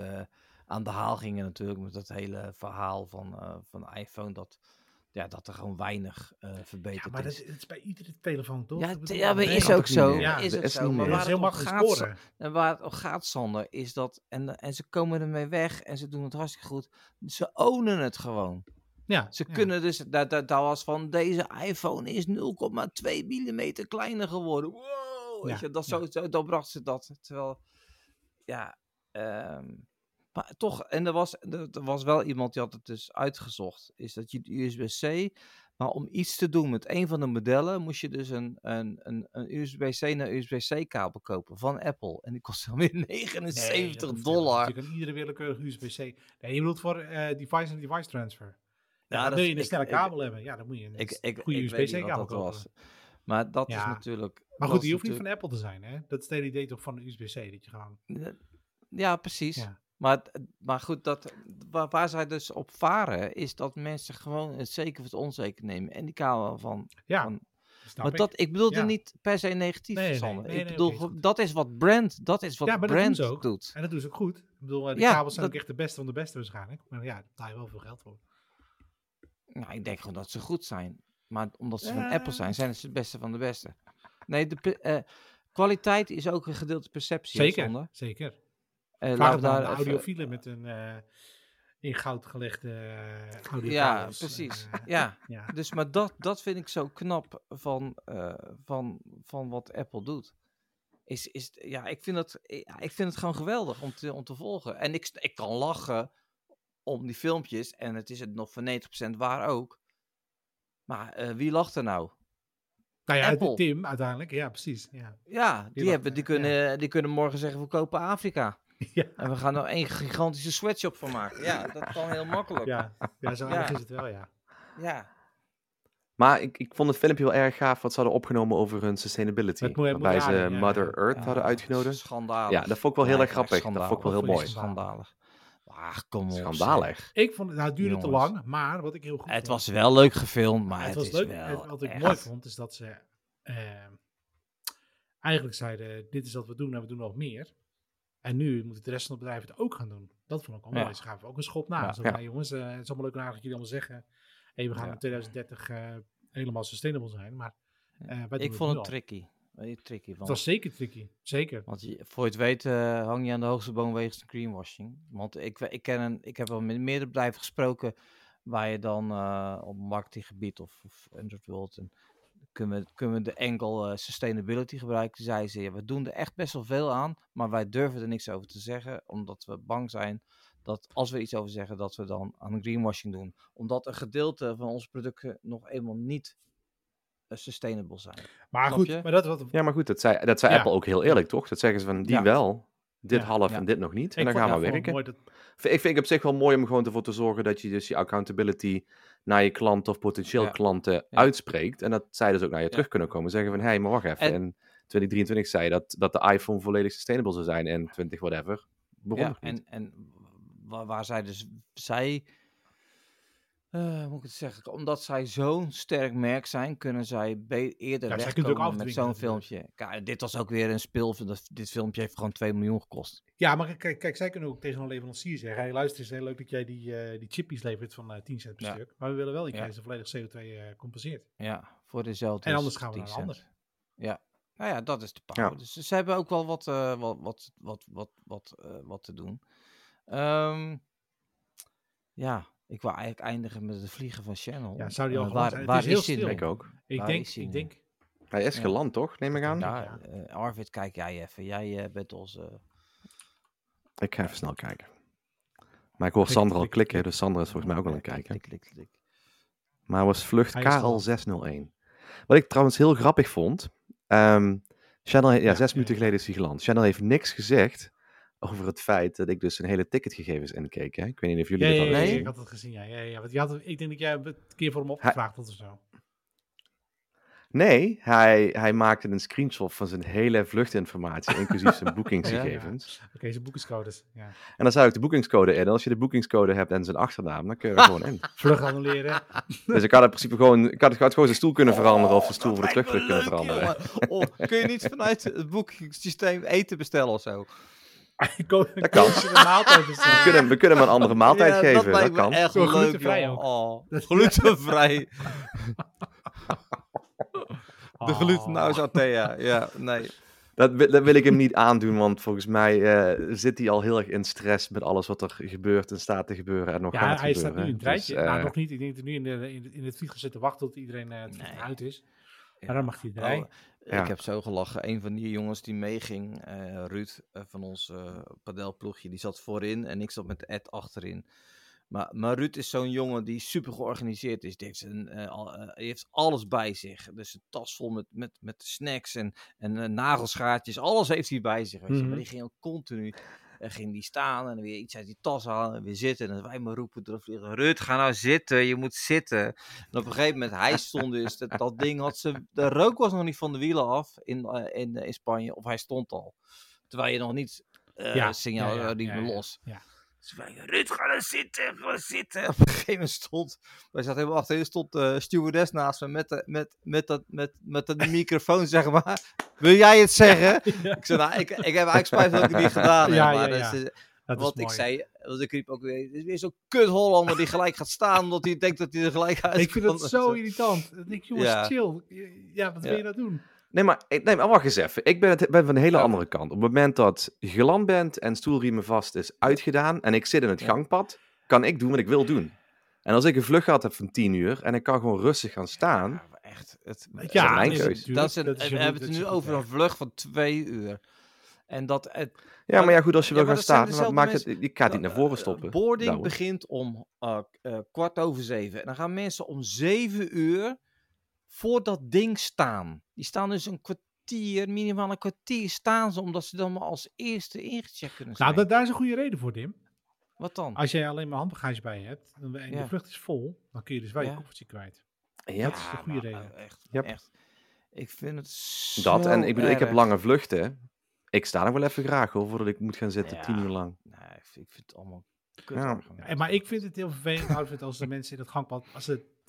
aan de haal gingen natuurlijk. Met dat hele verhaal van, eh, van iPhone. Dat, ja, dat er gewoon weinig eh, verbeterd ja, maar dat, is. dat is bij iedere telefoon toch? Ja, Ik t- bedoel, ja, maar is ook zo. Ja, is dat is zo. Maar dat waar is het heel makkelijk gaat, scoren. En waar het om gaat, Sander, is dat. En, en ze komen ermee weg en ze doen het hartstikke goed. Ze ownen het gewoon. Ja, Ze ja. kunnen dus. Dat, dat, dat was van. Deze iPhone is 0,2 mm kleiner geworden. Wow! Weet je, dat, zo, zo, dan bracht ze dat. Terwijl. Ja. ehm, maar toch. En er was, er, er was wel iemand die had het dus uitgezocht. Is dat je USB-C. Maar om iets te doen met een van de modellen. moest je dus een, een, een, een USB-C naar USB-C kabel kopen van Apple. En die kost dan weer 79 Nee, dat hoeft dollar. Je kan iedere willekeurige USB-C. Nee, je bedoelt voor eh, device en device transfer. Ja, Ja, dan wil je een snelle ik- kabel hebben. Ja, dan moet je een Ik, ik, goede USB-C kabel kopen. was. Maar dat is natuurlijk. Maar goed, die hoeft niet van Apple te zijn, hè? Dat is het hele idee toch van de USB-C, dat je gewoon... Ja, precies. Ja. Maar, maar goed, dat, waar, waar zij dus op varen, is dat mensen gewoon het zeker of het onzeker nemen. En die kabel van, Ja, van maar ik. dat, ik bedoelde Ja. niet per se negatief, Nee, nee, Sander. nee, ik bedoel, dat is wat brand, dat is wat Ja, brand ook. doet. En dat doen ze ook goed. Ik bedoel, eh, de Ja, kabels zijn dat- ook echt de beste van de beste waarschijnlijk. Maar ja, daar betaal je wel veel geld voor. Nou, ik denk gewoon dat ze goed zijn. Maar omdat ze van. Apple zijn, zijn ze het beste van de beste. Nee, de eh, kwaliteit is ook een gedeelte perceptie. Zeker, Sander. zeker. Eh, Vraag daar even- audiofielen met een eh, in goud gelegde uh, Ja, precies. Eh, Ja, ja. dus maar dat, dat vind ik zo knap van, van, van wat Apple doet. Is, is, ja, ik vind, het, ja, ik vind het gewoon geweldig om te, om te volgen. En ik, ik kan lachen om die filmpjes. En het is het nog voor 90% waar ook. Maar wie lacht er nou? Nou ja, Apple. Tim uiteindelijk. Ja, precies. Ja. Ja, die, hebben, die, kunnen, die kunnen morgen zeggen, we kopen Afrika. Ja. En we gaan er één gigantische sweatshop van maken. Ja, dat kan heel makkelijk. Ja, ja, zo Ja. erg is het wel, ja. Ja. Maar ik, ik vond het filmpje wel erg gaaf wat ze hadden opgenomen over hun sustainability. Met waarbij ze ja, Mother ja. Earth hadden uitgenodigd. Schandalig. Ja, dat vond ik wel heel Ja, erg grappig. Dat vond ik wel heel mooi. Schandalig. Ach, kom op. zeg. Schandalig. Ik vond het, nou, het duurde te lang, maar wat ik heel goed Het vond- was wel leuk gefilmd, maar het het, was is leuk. wel Het- wat ik echt- mooi vond, is dat ze eh, eigenlijk zeiden, dit is wat we doen en we doen nog meer. En nu moet de rest van het bedrijf het ook gaan doen. Dat vond ik Ja. mooi. Ze gaven ook een schop na. Ja. Zo "Hey, jongens, eh, het is allemaal leuk en aardig dat jullie allemaal zeggen, hey, we gaan Ja. in 2030 eh, helemaal sustainable zijn. Maar eh, wij doen Ik vond het tricky. Tricky van. Het was zeker tricky. Zeker. Want je, voor je het weet eh, hang je aan de hoogste boom wegens de greenwashing. Want ik, ik, ken een, ik heb wel met meerdere bedrijven gesproken waar je dan eh, op marketinggebied of, of Android World en kunnen we, kunnen we de angle eh, sustainability gebruiken. Zeiden ze, ja, we doen er echt best wel veel aan, maar wij durven er niks over te zeggen, omdat we bang zijn dat als we iets over zeggen, dat we dan aan greenwashing doen. Omdat een gedeelte van onze producten nog eenmaal niet eh, sustainable zijn. Maar Snap goed, je? maar dat wat Ja, maar goed, dat zei, dat zei Ja. Apple ook heel eerlijk, toch? Dat zeggen ze van, die Ja. wel, dit Ja. half Ja. en dit nog niet. En ik dan gaan we werken. dat, Ik vind het op zich wel mooi om gewoon ervoor te zorgen dat je dus je accountability naar je klanten of potentieel Ja. klanten uitspreekt. En dat zij dus ook naar je terug kunnen komen. Zeggen van, hé, hey, maar wacht even. En- En, 2023 zei dat, dat de iPhone volledig sustainable zou zijn en 20 whatever. Waarom Ja, en, en waar, waar zij dus, zij, eh, moet ik het zeggen, omdat zij zo'n sterk merk zijn, kunnen zij eerder Ja, wegkomen met zo'n filmpje. Kijk, dit was ook weer een speel, dat- dit filmpje heeft gewoon 2 miljoen gekost. Ja, maar kijk, kijk, zij kunnen ook tegen een leverancier zeggen: hey, luister, het is heel leuk dat jij die, eh, die chippies levert van eh 10 cent per Ja. stuk. Maar we willen wel dat Ja. jij ze volledig CO2 eh, compenseert. Ja, voor dezelfde. En anders gaan we 10 naar een ander. Ja, nou ja, dat is de power. Ja. Dus ze hebben ook wel wat, eh, wat, wat, wat, wat, wat, eh, wat te doen. Ehm, ja, ik wil eigenlijk eindigen met het vliegen van Channel. Ja, zou die al Eh, geland waar, zijn? Waar is heel is stil. Ik ook. Ik Waar denk, ik denk, Hij is Ja. geland, toch? Neem ik aan. Ja, eh, Arvid, kijk jij even. Jij eh, bent onze... Ik ga even snel kijken. Maar ik hoor Klik, Sander al klik, klikken, klik. dus Sander is volgens mij ook al aan het kijken. klik, klik, klik. Maar was vlucht Hij is geland. KL601. Wat ik trouwens heel grappig vond. ehm Channel, ja, Ja, zes ja, minuten geleden is hij geland. Channel heeft niks gezegd over het feit dat ik dus een hele ticketgegevens inkeek. Hè? Ik weet niet of jullie ja, dat ja, al ja, ik had het gezien. Ja, ja, ja. Want je had, ik denk dat jij een keer voor hem opgevraagd had of zo. Nee, hij, hij maakte een screenshot van zijn hele vluchtinformatie, inclusief zijn boekingsgegevens. Oké, zijn boekingscodes. Ja. En dan zou ik de boekingscode in. En als je de boekingscode hebt en zijn achternaam, dan kun je er gewoon in. Vlug annuleren. Dus ik had in principe gewoon, ik had, ik had gewoon zijn stoel kunnen veranderen of zijn Oh, stoel voor de terugvlucht kunnen veranderen. Oh, kun je niet vanuit het boekingssysteem eten bestellen of zo? dat kan. Je de maaltijd We kunnen, we kunnen hem een andere maaltijd Ja, geven, dat, me kan. echt Zo leuk, glutenvrij joh. ook. Oh, glutenvrij. De Oh. glutenhuis Athea. Ja, nee. Dat, dat wil ik hem niet aandoen, want volgens mij eh, zit hij al heel erg in stress met alles wat er gebeurt en staat te gebeuren en nog Ja, gaat hij gebeuren. staat nu in het treintje. Dus, eh, nou, nog niet. Ik denk dat hij nu in, de, in, in het vliegtuig zit te wachten tot iedereen eh, het Nee. uit is. Ja. Maar dan mag hij erbij. Oh, Ja. Ik heb zo gelachen. Een van die jongens die meeging, eh, Ruud eh, van ons eh padelploegje, die zat voorin en ik zat met Ed achterin. Maar, maar Ruud is zo'n jongen die super georganiseerd is. Die heeft, al, die heeft alles bij zich. Dus een tas vol met, met, met snacks en, en nagelschaartjes. Alles heeft hij bij zich. Weet je. Mhm. Maar die ging ook continu eh, ging die staan en weer iets uit die tas halen en weer zitten. En wij maar roepen de vliegen, Ruud, ga nou zitten, je moet zitten. En op een gegeven moment, hij stond dus, dat, dat ding had ze, de rook was nog niet van de wielen af in, eh, in, in Spanje, of hij stond al. Terwijl je nog niet eh Ja, signaal ja, eh, ja, los. ja. Ze Ruud, ga er zitten, ga er zitten. Op een gegeven moment stond, wij zaten helemaal achterin, stond de stewardess naast me met, de, met, met, dat, met, met de microfoon, zeg maar. Wil jij het zeggen? Ik zei, nou, ik, ik heb eigenlijk spijt dat ik het niet gedaan heb. Ja, maar ja, dat is, ja. eh, Dat is want ik zei, want ik riep ook weer, het is weer zo'n kut Hollander die gelijk gaat staan, omdat hij denkt dat hij er gelijk uit Ik vind dat zo irritant. Dan denk ik, jongens, Ja. chill. Ja, wat Ja. wil je nou doen? Nee, maar, nee, maar wacht eens even. Ik ben, het, ben van een hele Ja. andere kant. Op het moment dat je geland bent en stoelriemen vast is uitgedaan en ik zit in het Ja. gangpad, kan ik doen wat ik wil doen. En als ik een vlucht gehad heb van 10 uur en ik kan gewoon rustig gaan staan, Ja, maar echt. Het, is Ja, mijn is keuze. natuurlijk- dat is een, dat is we hebben het nu over een vlucht van twee uur. En dat het Ja, maar ja, goed, als je Ja, wil gaan staan, dan maakt het, ik ga het niet naar voren stoppen. Eh, boarding begint om eh, eh, kwart over zeven. En dan gaan mensen om zeven uur voor dat ding staan. Die staan dus een kwartier, minimaal een kwartier staan ze, omdat ze dan maar als eerste ingecheckt kunnen zijn. Nou, dat, daar is een goede reden voor, Tim. Wat dan? Als jij alleen maar handbagage bij je hebt en de Ja. vlucht is vol, dan kun je dus wel je Ja. koffertje kwijt. Ja, dat is de goede reden. eh, Echt, Yep. echt. Ik vind het zo dat. En ik bedoel, ik heb lange vluchten. Ik sta nog wel even graag hoor, voordat ik moet gaan zitten, Ja. 10 uur lang. Nee, ik vind, ik vind het allemaal kut Ja. Ja, maar ik vind het heel vervelend, als de mensen in het gangpad, als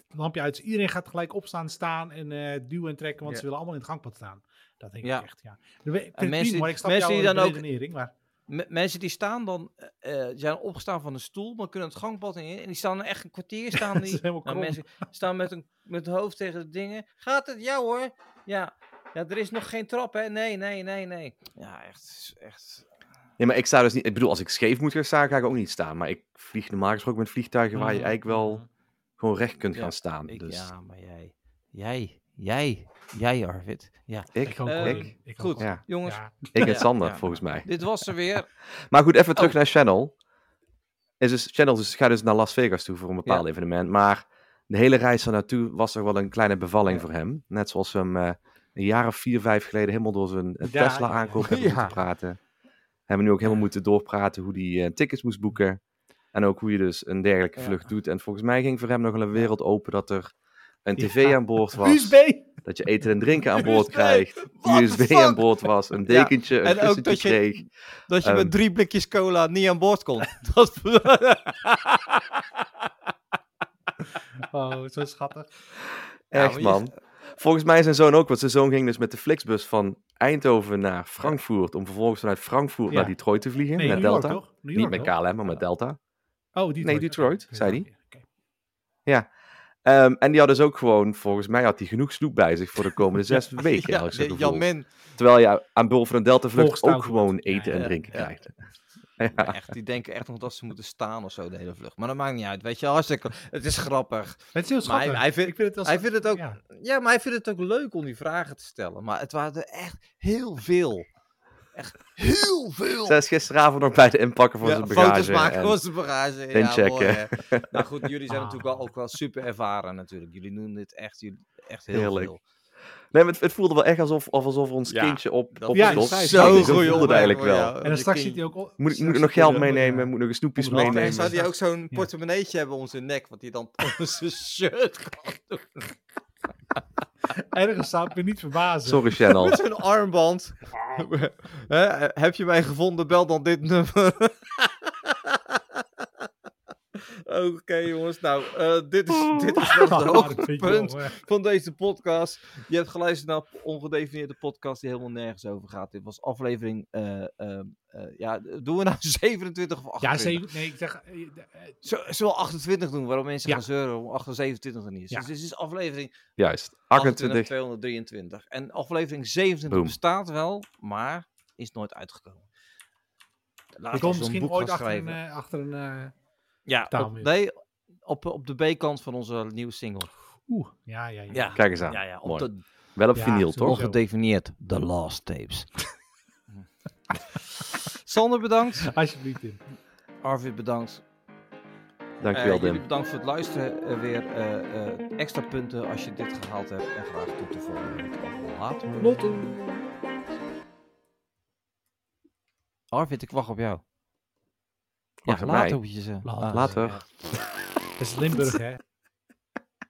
het lampje uit is, iedereen gaat gelijk opstaan, staan en eh, duwen en trekken, want Ja. ze willen allemaal in het gangpad staan. Dat denk Ja. ik echt, ja. Ik vind het mensen prima, die- maar ik snap mensen die dan ook- maar Me- mensen die staan dan, eh, eh, zijn opgestaan van een stoel, maar kunnen het gangpad in. En die staan er echt een kwartier staan. dat is Die, helemaal nou, mensen staan met, een, met het hoofd tegen de dingen. Gaat het? Ja hoor. Ja. ja, er is nog geen trap hè. Nee, nee, nee, nee. Ja, echt. echt. Ja, maar ik sta dus niet... Ik bedoel, als ik scheef moet gaan staan, ga ik ook niet staan. Maar ik vlieg normaal gesproken met vliegtuigen waar je Mhm, eigenlijk wel mhm. Gewoon recht kunt Ja, gaan staan. Ik, dus Ja, maar jij, jij, jij, jij Arvid. Ja, ik, Ik ook, hoor. Ik ook, goed. ja, jongens. Ja. ik en Sander, ja. volgens mij. Dit was er weer. Maar goed, even terug Oh. naar Channel. Is dus, Channel dus, gaat dus naar Las Vegas toe voor een bepaald Ja. evenement. Maar de hele reis er naartoe was toch wel een kleine bevalling Ja. voor hem. Net zoals we hem eh, een jaar of vier, vijf geleden helemaal door zijn eh, Ja, Tesla aankoop hebben Ja. moeten praten. Hebben nu ook helemaal moeten doorpraten hoe hij tickets moest boeken. En ook hoe je dus een dergelijke Ja. vlucht doet. En volgens mij ging voor hem nog een wereld open dat er een tv Ja. aan boord was. USB! Dat je eten en drinken aan boord USB? krijgt. What USB aan boord was. Een dekentje, een En ook kussentje dat je- kreeg. Dat je Ehm. met drie blikjes cola niet aan boord kon. Dat... Oh, zo schattig. Echt man. Volgens mij zijn zoon ook, want zijn zoon ging dus met de Flixbus van Eindhoven naar Frankfurt. Om vervolgens vanuit Frankfurt Ja. naar Detroit te vliegen. Nee, met New York Delta. toch? New Niet York, met? KLM, maar met Delta. Oh, Detroit. Nee, Detroit, zei Ja, die. oké. Ehm, en die had dus ook gewoon, volgens mij had hij genoeg snoep bij zich voor de komende zes weken. Ja. Jan Min. Terwijl je aan boord van een Delta vlucht ook gewoon. Ja, eten en ja, drinken ja. krijgt. Ja. Echt, die denken echt nog dat ze moeten staan of zo de hele vlucht. Maar dat maakt niet uit, weet je, hartstikke... Het is grappig. Het is heel Maar hij- schattig. hij vindt- ik vind het Hij vindt ook... Ja. Ja, maar hij vindt het ook leuk om die vragen te stellen. Maar het waren er echt heel veel. Echt heel veel. Zij is gisteravond nog bij de inpakken van Ja, zijn bagage. foto's maken en- van zijn bagage. en ja, checken. mooi, hè. nou goed, jullie zijn Ah. natuurlijk wel ook wel super ervaren natuurlijk. Jullie doen dit echt, jullie, echt heel Heerlijk. veel. Nee, maar het, het voelde wel echt alsof, of alsof ons Ja, kindje op, Dat op Ja, Zo voelde het voelde eigenlijk wel. En dan straks zit hij ook... Moet, ik- moet straks ik nog geld meenemen? eh, Moet ik nog een snoepjes meenemen? En zou hij ook zo'n Ja. portemonneetje hebben om zijn nek, wat hij dan onder zijn shirt doen. Ergens zou het me niet verbazen. Sorry, Channel. Met zijn armband. Hè, heb je mij gevonden? Bel dan dit nummer. Oké jongens, nou, eh, dit is, dit is wel het hoogtepunt van deze podcast. Je hebt geluisterd naar een ongedefinieerde podcast die helemaal nergens over gaat. Dit was aflevering, eh, eh, eh, ja, doen we nou 27 of Ja, 28? zeven, nee, ik zeg... Zo- Zullen we 28 doen, waarom mensen Ja. gaan zeuren om 27 er niet is. Ja. Dus dit is aflevering Juist. 28 28. 223. En aflevering 27 Boom. bestaat wel, maar is nooit uitgekomen. Ik kom misschien ooit achter een... achter een ja, op, op, op de B-kant van onze nieuwe single. Oeh, ja, ja, ja. Ja, Kijk eens aan. ja, ja op Mooi. de Wel op Ja, vinyl, toch? ongedefinieerd The Last Tapes. Sander bedankt. Alsjeblieft, Tim. Arvid bedankt. Dankjewel, jullie Dim. bedankt voor het luisteren. Eh, weer eh, eh, extra punten als je dit gehaald hebt. En graag tot de volgende week. Later. Lotto. Arvid, ik wacht op jou. Ja, later moet je zeggen. Later. Later. ja. Dat is Limburg, hè?